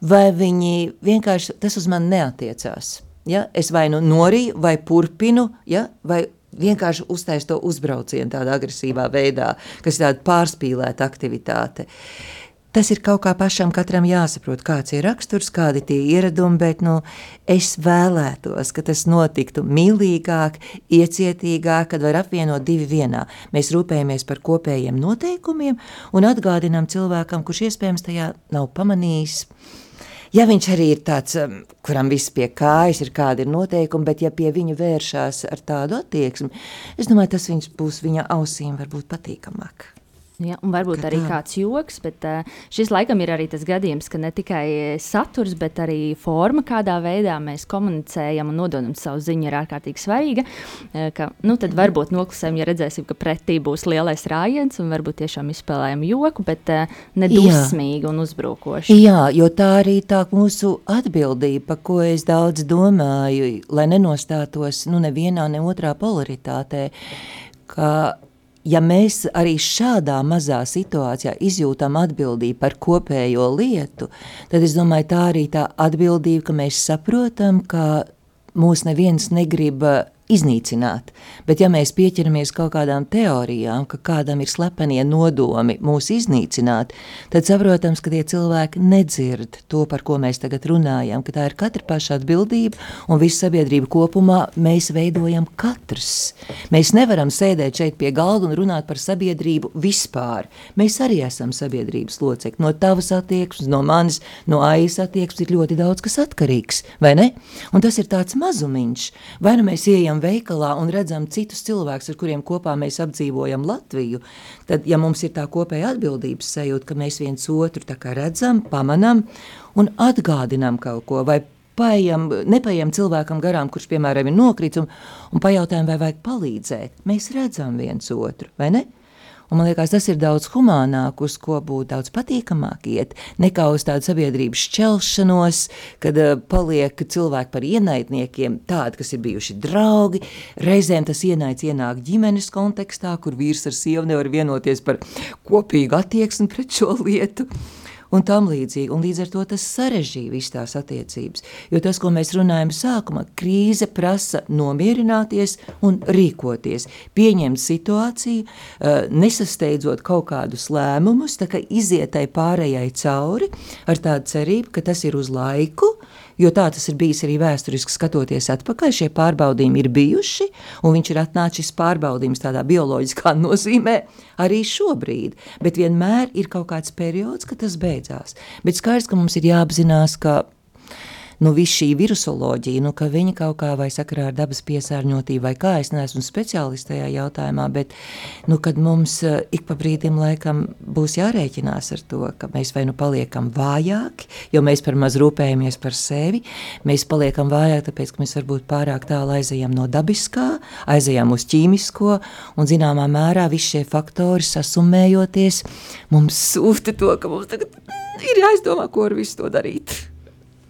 S3: vai viņi vienkārši tas uz mani neatiecās. Ja? Es vai nu norīju, vai turpinu, ja? vai vienkārši uztais to uzbraucienu tādā agresīvā veidā, kas ir tāda pārspīlēta aktivitāte. Tas ir kaut kā pašam katram jāsaprot, kāds ir raksturs, kādi tie ieradumi, bet nu, es vēlētos, ka tas notiktu mīlīgāk, iecietīgāk, kad var apvienot divi vienā. Mēs rūpējamies par kopējiem noteikumiem un atgādinām cilvēkam, kurš iespējams tajā nav pamanījis, Ja viņš arī ir tāds, kuram viss pie kājas ir kādi ir noteikumi, bet ja pie viņa vēršās ar tādu attieksmi, es domāju, tas būs viņa ausīm varbūt patīkamāk.
S2: Ja, un varbūt arī kāds joks, bet uh, šis laikam ir arī tas gadījums, ka ne tikai saturs, bet arī forma, kādā veidā mēs komunicējam un nododam savu ziņu, ir ārkārtīgi svarīga. Uh, ka, nu, tad varbūt noklusējam, ja redzēsim, ka pretī būs lielais rājiens, un varbūt tiešām izspēlējam joku, bet uh, nedusmīgi un uzbrukoši.
S3: Jā, jo tā arī tā mūsu atbildība, pa ko es daudz domāju, lai nenostātos nu, nevienā, ne otrā polaritātē. Ka ja mēs arī šādā mazā situācijā izjūtam atbildību par kopējo lietu, tad es domāju, tā arī tā atbildība, ka mēs saprotam, ka mūs neviens negrib iznīcināt. Bet ja mēs pieķeramies kaut kādām teorijām, ka kādam ir slepenie nodomi mūs iznīcināt, tad saprotams, ka tie cilvēki nedzird to, par ko mēs tagad runājam, ka tā ir katra paša atbildība un visa sabiedrība kopumā mēs veidojam katrs. Mēs nevaram sēdēt šeit pie galda un runāt par sabiedrību vispār. Mēs arī esam sabiedrības locekļi. No tavas attieksmes, no manis, no aijas attieksmes ir ļoti daudz kas atkarīgs, vai ne? Un tas ir tāds mazumiņš. Vai nu mēs ejam ejam veikalā un redzam citus cilvēkus, ar kuriem kopā mēs apdzīvojam Latviju, tad, ja mums ir tā kopēja atbildības sajūta, ka mēs viens otru redzam, pamanām un atgādinām kaut ko, paejam, nepaejam cilvēkam garām, kurš, piemēram, ir nokrits, un, un pajautājam, vai vajag palīdzēt, mēs redzam viens otru, vai ne? Un man liekas, tas ir daudz humānāk, uz ko būtu daudz patīkamāk iet, nekā uz tādu sabiedrības šķelšanos, kad uh, paliek cilvēki par ienaidniekiem, tādi, kas ir bijuši draugi. Reizēm tas ienaids ienāk ģimenes kontekstā, kur vīrs ar sievu nevar vienoties par kopīgu attieksmi pret šo lietu un tam līdzīgi. Un līdz ar to tas sarežģīja visas tās attiecības. Jo tas, ko mēs runājam sākumā, krīze prasa nomierināties un rīkoties, pieņemt situāciju, eh, nesasteidzot kaut kādus lēmumus, tā kā izietai pārējai cauri ar tādu cerību, ka tas ir uz laiku, jo tā tas ir bijis arī vēsturiski skatoties atpakaļ. Šie pārbaudījumi ir bijuši, un viņš ir atnācis pārbaudījums tādā bioloģiskā [laughs] nozīmē arī šobrīd. Bet vienmēr ir kaut kāds periods, kad tas beidzās. Bet skaidrs, ka mums ir jāapzinās, ka nu, viss šī virusoloģija, nu, ka viņi kaut kā vai sakarā ar dabas piesārņotību vai kā, es neesmu speciālists tajā jautājumā, bet, nu, kad mums uh, ik pa brīdim laikam būs jārēķinās ar to, ka mēs vai nu paliekam vājāki, jo mēs par maz rūpējamies par sevi, mēs paliekam vājāki, tāpēc, ka mēs varbūt pārāk tālu aizejam no dabiskā, aizejam uz ķīmisko, un zināmā mērā visi šie faktori sasumējoties, mums sūta to, ka mums tagad ir jāizdomā, ko ar visu to darīt.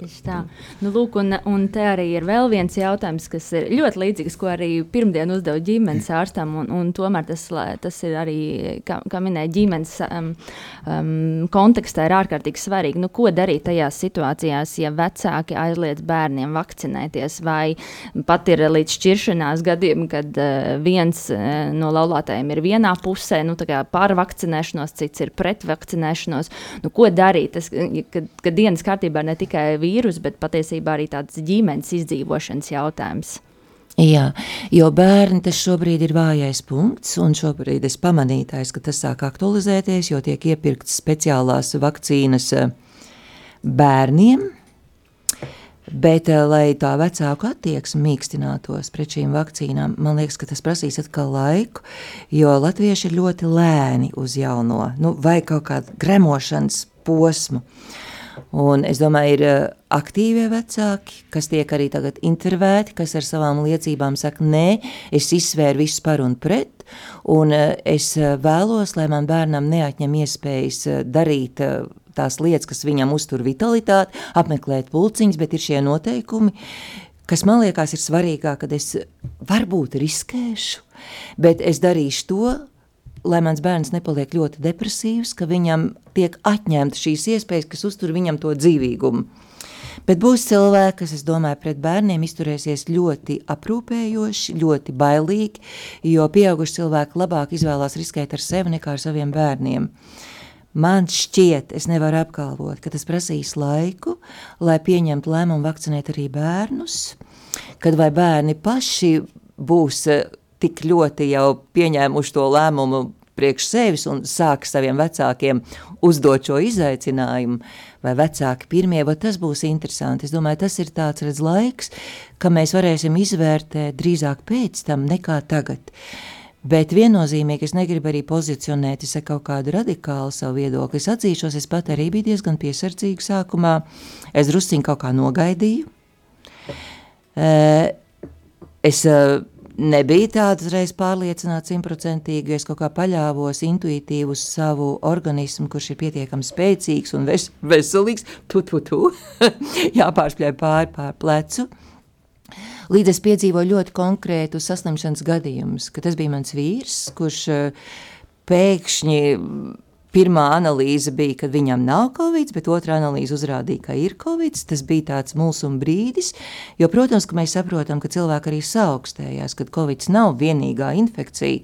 S2: Tieši tā. Nu, lūk, un, un te arī ir vēl viens jautājums, kas ir ļoti līdzīgs, ko arī pirmdien uzdeva ģimenes ārstam. Un, un tomēr tas, tas ir arī, kā, kā minēja, ģimenes um, um, kontekstā ir ārkārtīgi svarīgi. Nu, ko darīt tajās situācijās, ja vecāki aizliedz bērniem vakcinēties, vai pat ir līdz šķiršanās gadiem, kad uh, viens uh, no laulātājiem ir vienā pusē, nu, pār vakcinēšanos, cits ir pret vakcinēšanos. Nu, ko darīt? Tas, kad, kad dienas kārtībā ne tikai vīrusu, bet patiesībā arī tāds ģimenes izdzīvošanas jautājums.
S3: Jā, jo bērni tas šobrīd ir vājais punkts, un šobrīd es pamanīju, ka tas sāk aktualizēties, jo tiek iepirktas speciālās vakcīnas eh, bērniem. Bet, eh, lai tā vecāku attieksme mīkstinātos pret šīm vakcīnām, man liekas, ka tas prasīs atkal laiku, jo latvieši ir ļoti lēni uz jauno, nu, vai kaut kādu gremošanas posmu. Uh, Un es domāju, ir eh, aktīvie vecāki, kas tiek arī tagad intervēti, kas ar savām liecībām saka, nē, es izsvēru visus par un pret, un eh, es eh, vēlos, lai man bērnam neatņem iespējas darīt tās lietas, kas viņam uztur vitalitāti, apmeklēt pulciņas, bet ir šie noteikumi, kas man liekas ir svarīgāk, kad es varbūt riskēšu, bet es darīšu to, lai mans bērns nepaliek ļoti depresīvs, ka viņam tiek atņemta šīs iespējas, kas uztur viņam to dzīvīgumu. Bet būs cilvēki, kas, es domāju, pret bērniem izturēsies ļoti aprūpējoši, ļoti bailīgi, jo pieauguši cilvēki labāk izvēlās riskēt ar sevi nekā ar saviem bērniem. Man šķiet, es nevaru apgalvot, ka tas prasīs laiku, lai pieņemtu lēmumu vakcinēt arī bērnus, kad vai bērni paši būs tik ļoti jau pieņēmuši to lēmumu priekš sevis un sāk saviem vecākiem uzdot šo izaicinājumu, vai vecāki pirmie, vai tas būs interesanti. Es domāju, tas ir tāds redz laiks, ka mēs varēsim izvērtēt drīzāk pēc tam nekā tagad. Bet viennozīmīgi es negribu arī pozicionēt es kaut kādu radikālu savu viedokli. Es atzīšos, es pat arī biju diezgan piesardzīga sākumā. Es drusciņi kaut kā nogaidīju. Es nebija tāds reiz pārliecināts simtprocentīgi, es kaut kā paļāvos intuitīvi uz savu organismu, kurš ir pietiekami spēcīgs un ves veselīgs, tu, tu, tu, [laughs] jāpārspļauj pāri pār plecu. Līdz es piedzīvoju ļoti konkrētu saslimšanas gadījumus, ka tas bija mans vīrs, kurš eh, pēkšņi Pirmā analīze bija, ka viņam nav covid, bet otrā analīze uzrādīja, ka ir covid. Tas bija tāds mulsuma brīdis, jo, protams, mēs saprotam, ka cilvēki arī saaugstējās, ka covid nav vienīgā infekcija.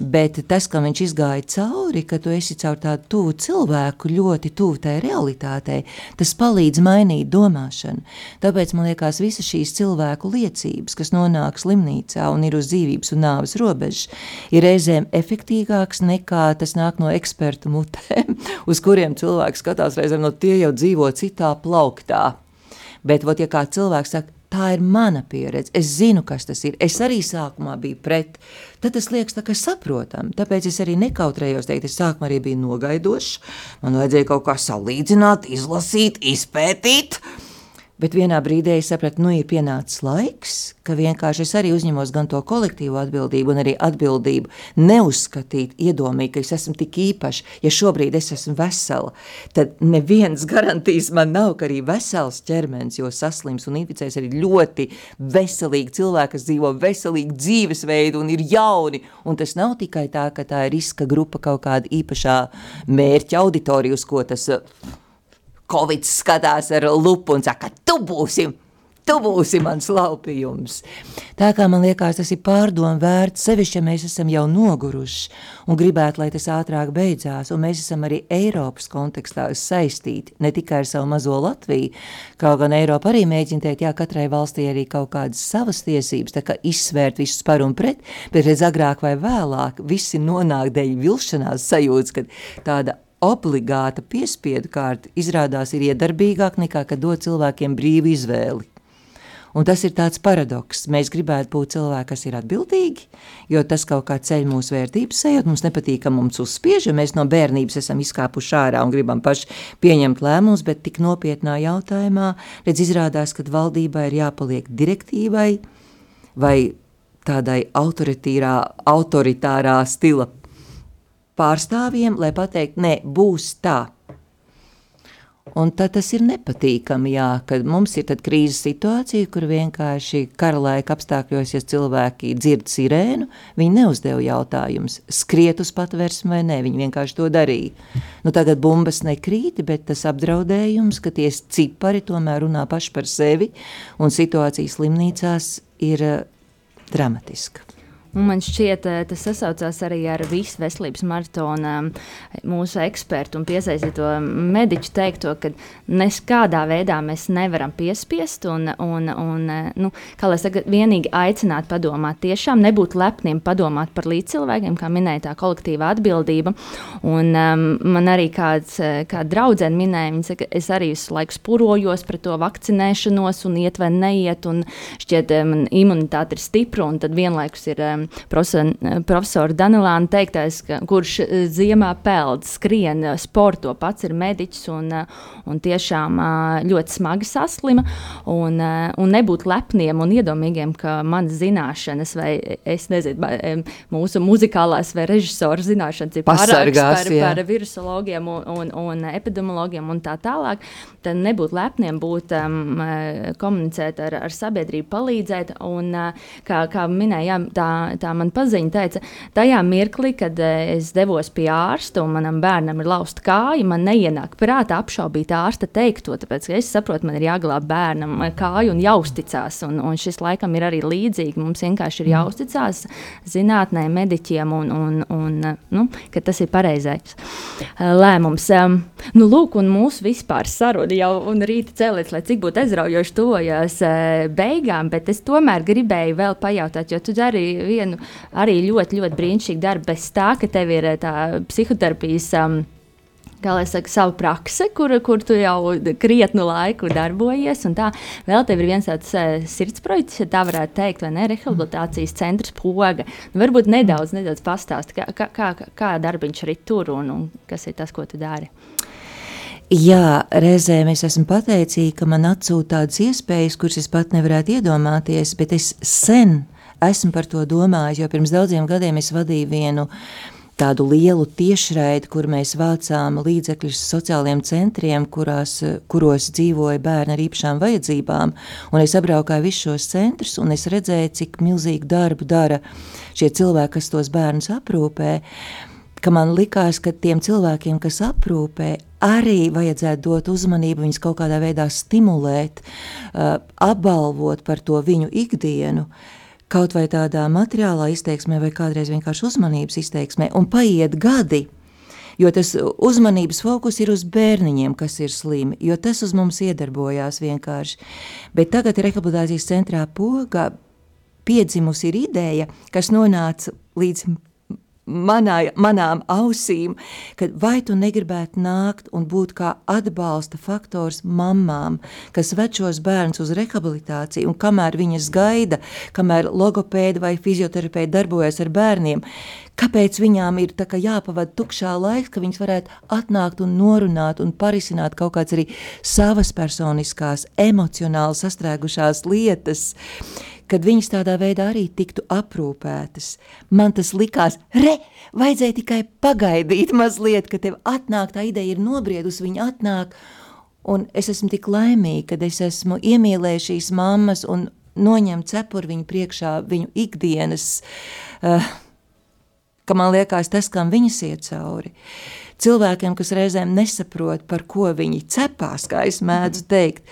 S3: Bet tas, ka viņš izgāja cauri, ka tu esi caur tādu tuvu cilvēku, ļoti tuvu tai realitātei, tas palīdz mainīt domāšanu. Tāpēc man liekas, visas šīs cilvēku liecības, kas nonāk slimnīcā un ir uz dzīvības un nāves robežas, ir reizēm efektīvāks nekā tas nāk no ekspertu mutēm, [laughs] uz kuriem cilvēks skatās reizēm no tie jau dzīvo citā plauktā. Bet, vot, ja kā cilvēks saka, tā ir mana pieredze, es zinu, kas tas ir, es arī sākumā biju pret, tad tas liekas tā kā saprotam. Tāpēc es arī nekautrējos teikt, es sākumā arī biju nogaidošs, man vajadzēja kaut kā salīdzināt, izlasīt, izpētīt, Bet vienā brīdī es sapratu, nu ir pienācis laiks, ka vienkārši es arī uzņemos gan to kolektīvo atbildību, gan arī atbildību neuzskatīt iedomīgi, ka es esmu tik īpašs. Ja šobrīd es esmu vesela, tad neviens [laughs] garantīs man nav, ka arī vesels ķermenis, jo saslims un inficēs arī ļoti veselīgi cilvēki, kas dzīvo veselīgu dzīvesveidu un ir jauni. Un tas nav tikai tā, ka tā ir riska grupa kaut kāda īpašā mērķa auditorija, uz ko tas Covid skatās ar lupu un saka, tu būsi, tu būsi mans laupījums. Tā kā man liekas, tas ir pārdomu vērts, sevišķi, ja mēs esam jau noguruši un gribētu, lai tas ātrāk beidzās, un mēs esam arī Eiropas kontekstā saistīti, ne tikai ar savu mazo Latviju, kaut gan Eiropa arī mēģina teikt, jā, katrai valstī arī kaut kādas savas tiesības, tā kā izsvērt visus par un pret, bet redz agrāk vai vēlāk visi nonāk dēļ vilšanās sajūtas, kad tāda obligāta piespiedu kārta izrādās ir iedarbīgāk nekā, kad dod cilvēkiem brīvu izvēli. Un tas ir tāds paradoks. Mēs gribētu būt cilvēki, kas ir atbildīgi, jo tas kaut kā ceļ mūsu vērtības sajūtu. Mums nepatīk, ka mums uzspiež, jo mēs no bērnības esam izkāpuši ārā un gribam paši pieņemt lēmumus, bet tik nopietnā jautājumā, redz, izrādās, ka valdībai ir jāpaliek direktīvai vai tādai autoritārā stila pārstāvjiem, lai pateikt, nē, būs tā. Un tad tas ir nepatīkami, jā, kad mums ir krīzes situācija, kur vienkārši kara laika apstākļos, ja cilvēki dzird sirēnu, viņi neuzdeva jautājumus, skriet uz patvērsmu vai nē, viņi vienkārši to darīja. Nu, tagad bumbas nekrīt, bet tas apdraudējums, ka tie cipari tomēr runā paši par sevi, un situācija slimnīcās ir uh, dramatiska.
S2: Un man šķiet, eh, tas sasaucās arī ar visu veselības maratonu mūsu ekspertu un piesaistīto mediķu teikto, ka nekādā veidā mēs nevaram piespiest un, un, un eh, nu, kā lai saka, vienīgi aicināt padomāt, tiešām nebūt lepniem padomāt par līdzcilvēkiem, kā minēja tā kolektīva atbildība. Un um, man arī kāds, eh, kā draudzene minēja, viņa saka, es arī visu laiku spurojos par to vakcinēšanos un iet vai neiet, un šķiet, man imunitāte ir stipra, un tad vienlaikus ir um, profesora Danilāna teiktais, ka, kurš eh, ziemā peld, skrien, eh, sporto, pats ir mediķis un, eh, un tiešām ļoti smagi saslima. Un, un nebūt lepniem un iedomīgiem, ka manas zināšanas, vai es nezinu, mūsu muzikālās vai režisora zināšanas ir pārākas par, par virusologiem un, un, un epidemiologiem un tā tālāk, tad nebūt lepniem, būt um, komunicēt ar, ar sabiedrību, palīdzēt. Un, kā, kā minējām, tā, tā man paziņa teica, tajā mirklī, kad eh, es devos pie ārsta un manam bērnam ir lausta kāja, man neienāk prātā apšaubīt ārsta teikto, tāpēc es saprotu, man ir jāglāb bērnam kāju un jāuzticās. Un, un šis laikam ir arī līdzīgi. Mums vienkārši ir mm. jāuzticās zinātnē, mediķiem un, un, un nu, ka tas ir pareizais lēmums. Nu, lūk, un mūsu vispār saruna jau un rīta cēlēs, lai cik būtu aizraujoši eh, beigām, bet es tomēr gribēju vēl pajautāt, jo tu dari vienu arī ļoti, ļoti brīnišķīgu darbu, bez tā, ka tev ir eh, tā psihoterapijas. Um, kā lai saka, savu praksi, kur, kur tu jau krietnu laiku darbojies. Tā vēl tev ir viens tāds uh, sirds projekts, ja tā varētu teikt, vai ne? Rehabilitācijas centrs poga. Nu, varbūt nedaudz, nedaudz pastāst, kā, kā, kā, kā darbiņš arī tur un, un kas ir tas, ko tu dari.
S3: Jā, reizēm es esmu pateicīga, ka man atsūta tādas iespējas, kuras es pat nevarētu iedomāties, bet es sen esmu par to domājis, jo pirms daudziem gadiem es vadīju vienu tādu lielu tiešraidi, kur mēs vācām līdzekļus sociālajiem centriem, kurās, kuros dzīvoja bērni ar īpašām vajadzībām. Un es apbraukāju visus šos centrus, un es redzēju, cik milzīgu darbu dara šie cilvēki, kas tos bērnus aprūpē. Man likās, ka tiem cilvēkiem, kas aprūpē, arī vajadzētu dot uzmanību, viņus kaut kādā veidā stimulēt, uh, apbalvot par to viņu ikdienu. Uh, kaut vai tādā materiālā izteiksmē, vai kādreiz vienkārši uzmanības izteiksmē, un paiet gadi. Jo tas uzmanības fokus ir uz bērniņiem, kas ir slimi, jo tas uz mums iedarbojās vienkārši. Bet tagad rehabilitācijas centrā poga piedzimusi ir ideja, kas nonāca līdz manā, manām ausīm, ka vai tu negribētu nākt un būt kā atbalsta faktors mamām, kas ved šos bērnus uz rehabilitāciju, un kamēr viņas gaida, kamēr logopēdi vai fizioterapeiti darbojas ar bērniem, kāpēc viņām ir jāpavada tukšā laiks, ka viņas varētu atnākt un norunāt un parisināt kaut kādas arī savas personiskās, emocionāli sastrēgušās lietas kad viņas tādā veidā arī tiktu aprūpētas. Man tas likās, re, vajadzēja tikai pagaidīt mazliet, ka tev atnāk, tā ideja ir nobriedusi, viņa atnāk, un es esmu tik laimīga, kad es esmu iemīlējis šīs mammas un noņem cepuri viņu priekšā, viņu ikdienas, uh, ka man liekas tas, kam viņas iet cauri. Cilvēkiem, kas reizēm nesaprot, par ko viņi cepās, kā es mēdzu teikt,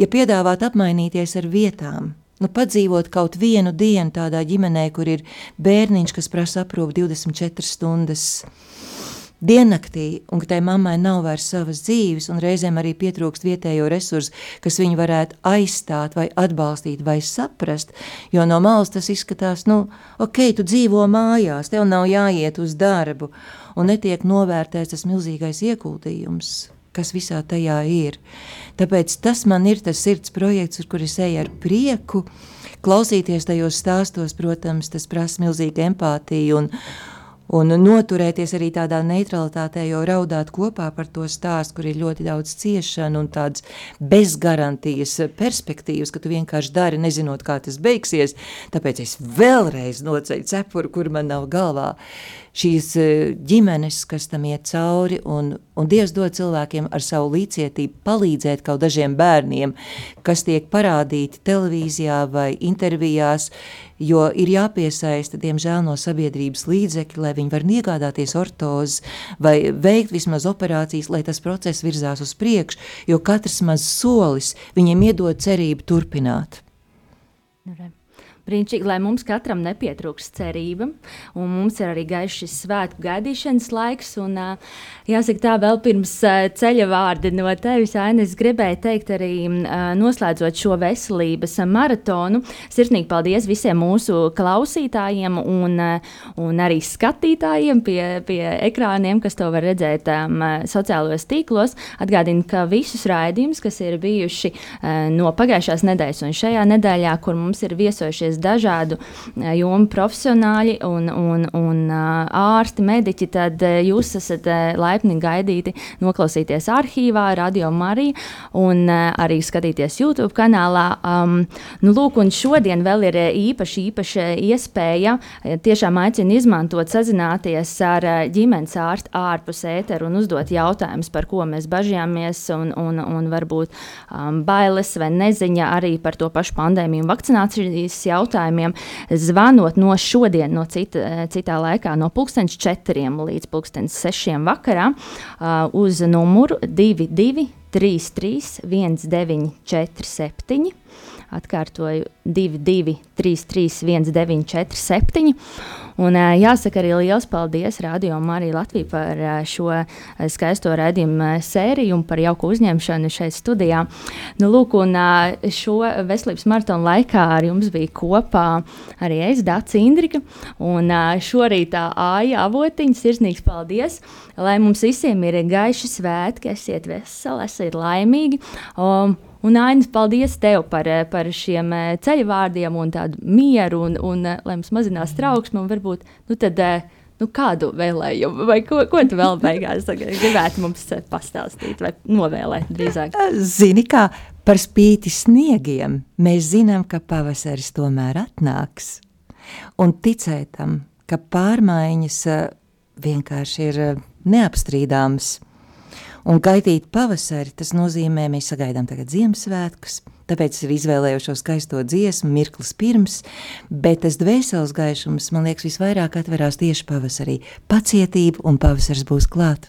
S3: ja piedāvāt apmainīties ar vietām, Nu, padzīvot kaut vienu dienu tādā ģimenē, kur ir bērniņš, kas prasa aprūpi 24 stundas diennaktī, un ka tai mammai nav vairs savas dzīves, un reizēm arī pietrūkst vietējo resursu, kas viņu varētu aizstāt, vai atbalstīt, vai saprast. Jo no malas tas izskatās, nu, ok, tu dzīvo mājās, tev nav jāiet uz darbu, un netiek novērtēts tas milzīgais ieguldījums, kas visā tajā ir. Tāpēc tas man ir tas sirds projekts, kur es eju ar prieku. Klausīties tajos stāstos, protams, tas prasa milzīgu empātiju un, un noturēties arī tādā neutralitātē, jo raudāt kopā par to stāstu, kur ir ļoti daudz ciešanu un tādas bezgarantijas perspektīvas, ka tu vienkārši dari, nezinot, kā tas beigsies. Tāpēc es vēlreiz noceļu cepuru, kur man nav galvā šīs eh, ģimenes, kas tam iet cauri, un, un Dievs dod cilvēkiem ar savu līdzcietību palīdzēt kaut dažiem bērniem, kas tiek parādīti televīzijā vai intervijās, jo ir jāpiesaista, diemžēl, no sabiedrības līdzekļi, lai viņi var iegādāties ortozes vai veikt vismaz operācijas, lai tas process virzās uz priekšu, jo katrs maz solis viņiem iedod cerību turpināt.
S2: Nu, brīnišķīgi, lai mums katram nepietrūks cerība, un mums ir arī gaišs šis svētku gaidīšanas laiks. Un, jāsaka, tā vēl pirms ceļa vārdi no tevis, Aina, es gribēju teikt arī noslēdzot šo veselības maratonu. Sirsnīgi paldies visiem mūsu klausītājiem un, un arī skatītājiem pie, pie ekrāniem, kas to var redzēt um, sociālajos tīklos. Atgādinu, ka visus raidījumus, kas ir bijuši uh, no pagājušās nedēļas un šajā nedēļā, kur mums ir viesojušies iesaistīties dažādu eh, jomu profesionāļi un, un, un eh, ārsti, mediķi, tad eh, jūs esat laipni gaidīti noklausīties arhīvā, Radio Marija un arī skatīties YouTube kanālā. Um, nu, lūk, un šodien vēl ir īpaši, īpaši iespēja tiešām aicinu izmantot, sazināties ar ģimenes ārstu ārpus ēteru un uzdot jautājumus, par ko mēs bažījāmies un, un, un varbūt um, bailes vai neziņa arī par to pašu pandēmiju un vakcinācijas jautājumu jautājumiem, zvanot no šodien, no cita, citā laikā, no pulksteņa četriem līdz pulksteņa sešiem vakarā uh, uz numuru 22 33 1947. Atkārtoju 22, 33, 1947. Un, jāsaka arī liels paldies Radio Marija Latvija par šo skaisto raidījumu sēriju un par jauku uzņemšanu šeit studijā. Nu, lūk, un šo veselības maratonu laikā ar jums bija kopā arī es, Dācis Indrika, un šorīt tā Āja Avotiņa, sirsnīgs paldies, lai mums visiem ir gaiši svētki, esiet veseli, esiet laimīgi. Um, Un, Ainas, paldies tev par, eh, par šiem eh, ceļu vārdiem un tādu mieru, un, un eh, lai mums mazinās trauksme, un varbūt nu tad, nu, kādu vēlējumu, vai ko, ko tu vēl beigās gribētu mums pastāstīt, vai novēlēt drīzāk?
S3: Zini, kā par spīti sniegiem mēs zinām, ka pavasaris tomēr atnāks, un ticētam, ka pārmaiņas vienkārši ir neapstrīdāmas Un gaidīt pavasari, tas nozīmē, mēs sagaidām tagad Ziemassvētkus, tāpēc es izvēlēju šo skaisto dziesmu mirklis pirms, bet tas dvēseles gaišums, man liekas, visvairāk atverās tieši pavasarī. Pacietība un pavasars būs klāt.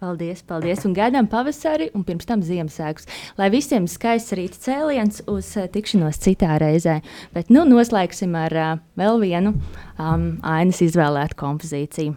S2: Paldies, paldies, un gaidām pavasari un pirms tam Ziemassvētkus. Lai visiem skaists rīta cēliens uz uh, tikšanos citā reizē. Bet nu noslēgsim ar uh, vēl vienu um, ainas izvēlētu kompozīciju.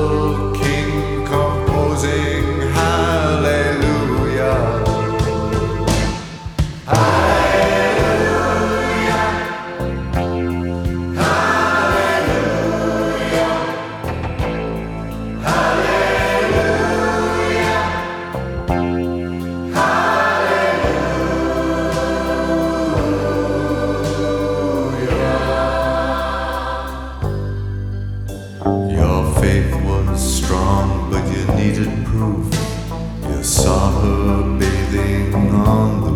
S5: her bathing on the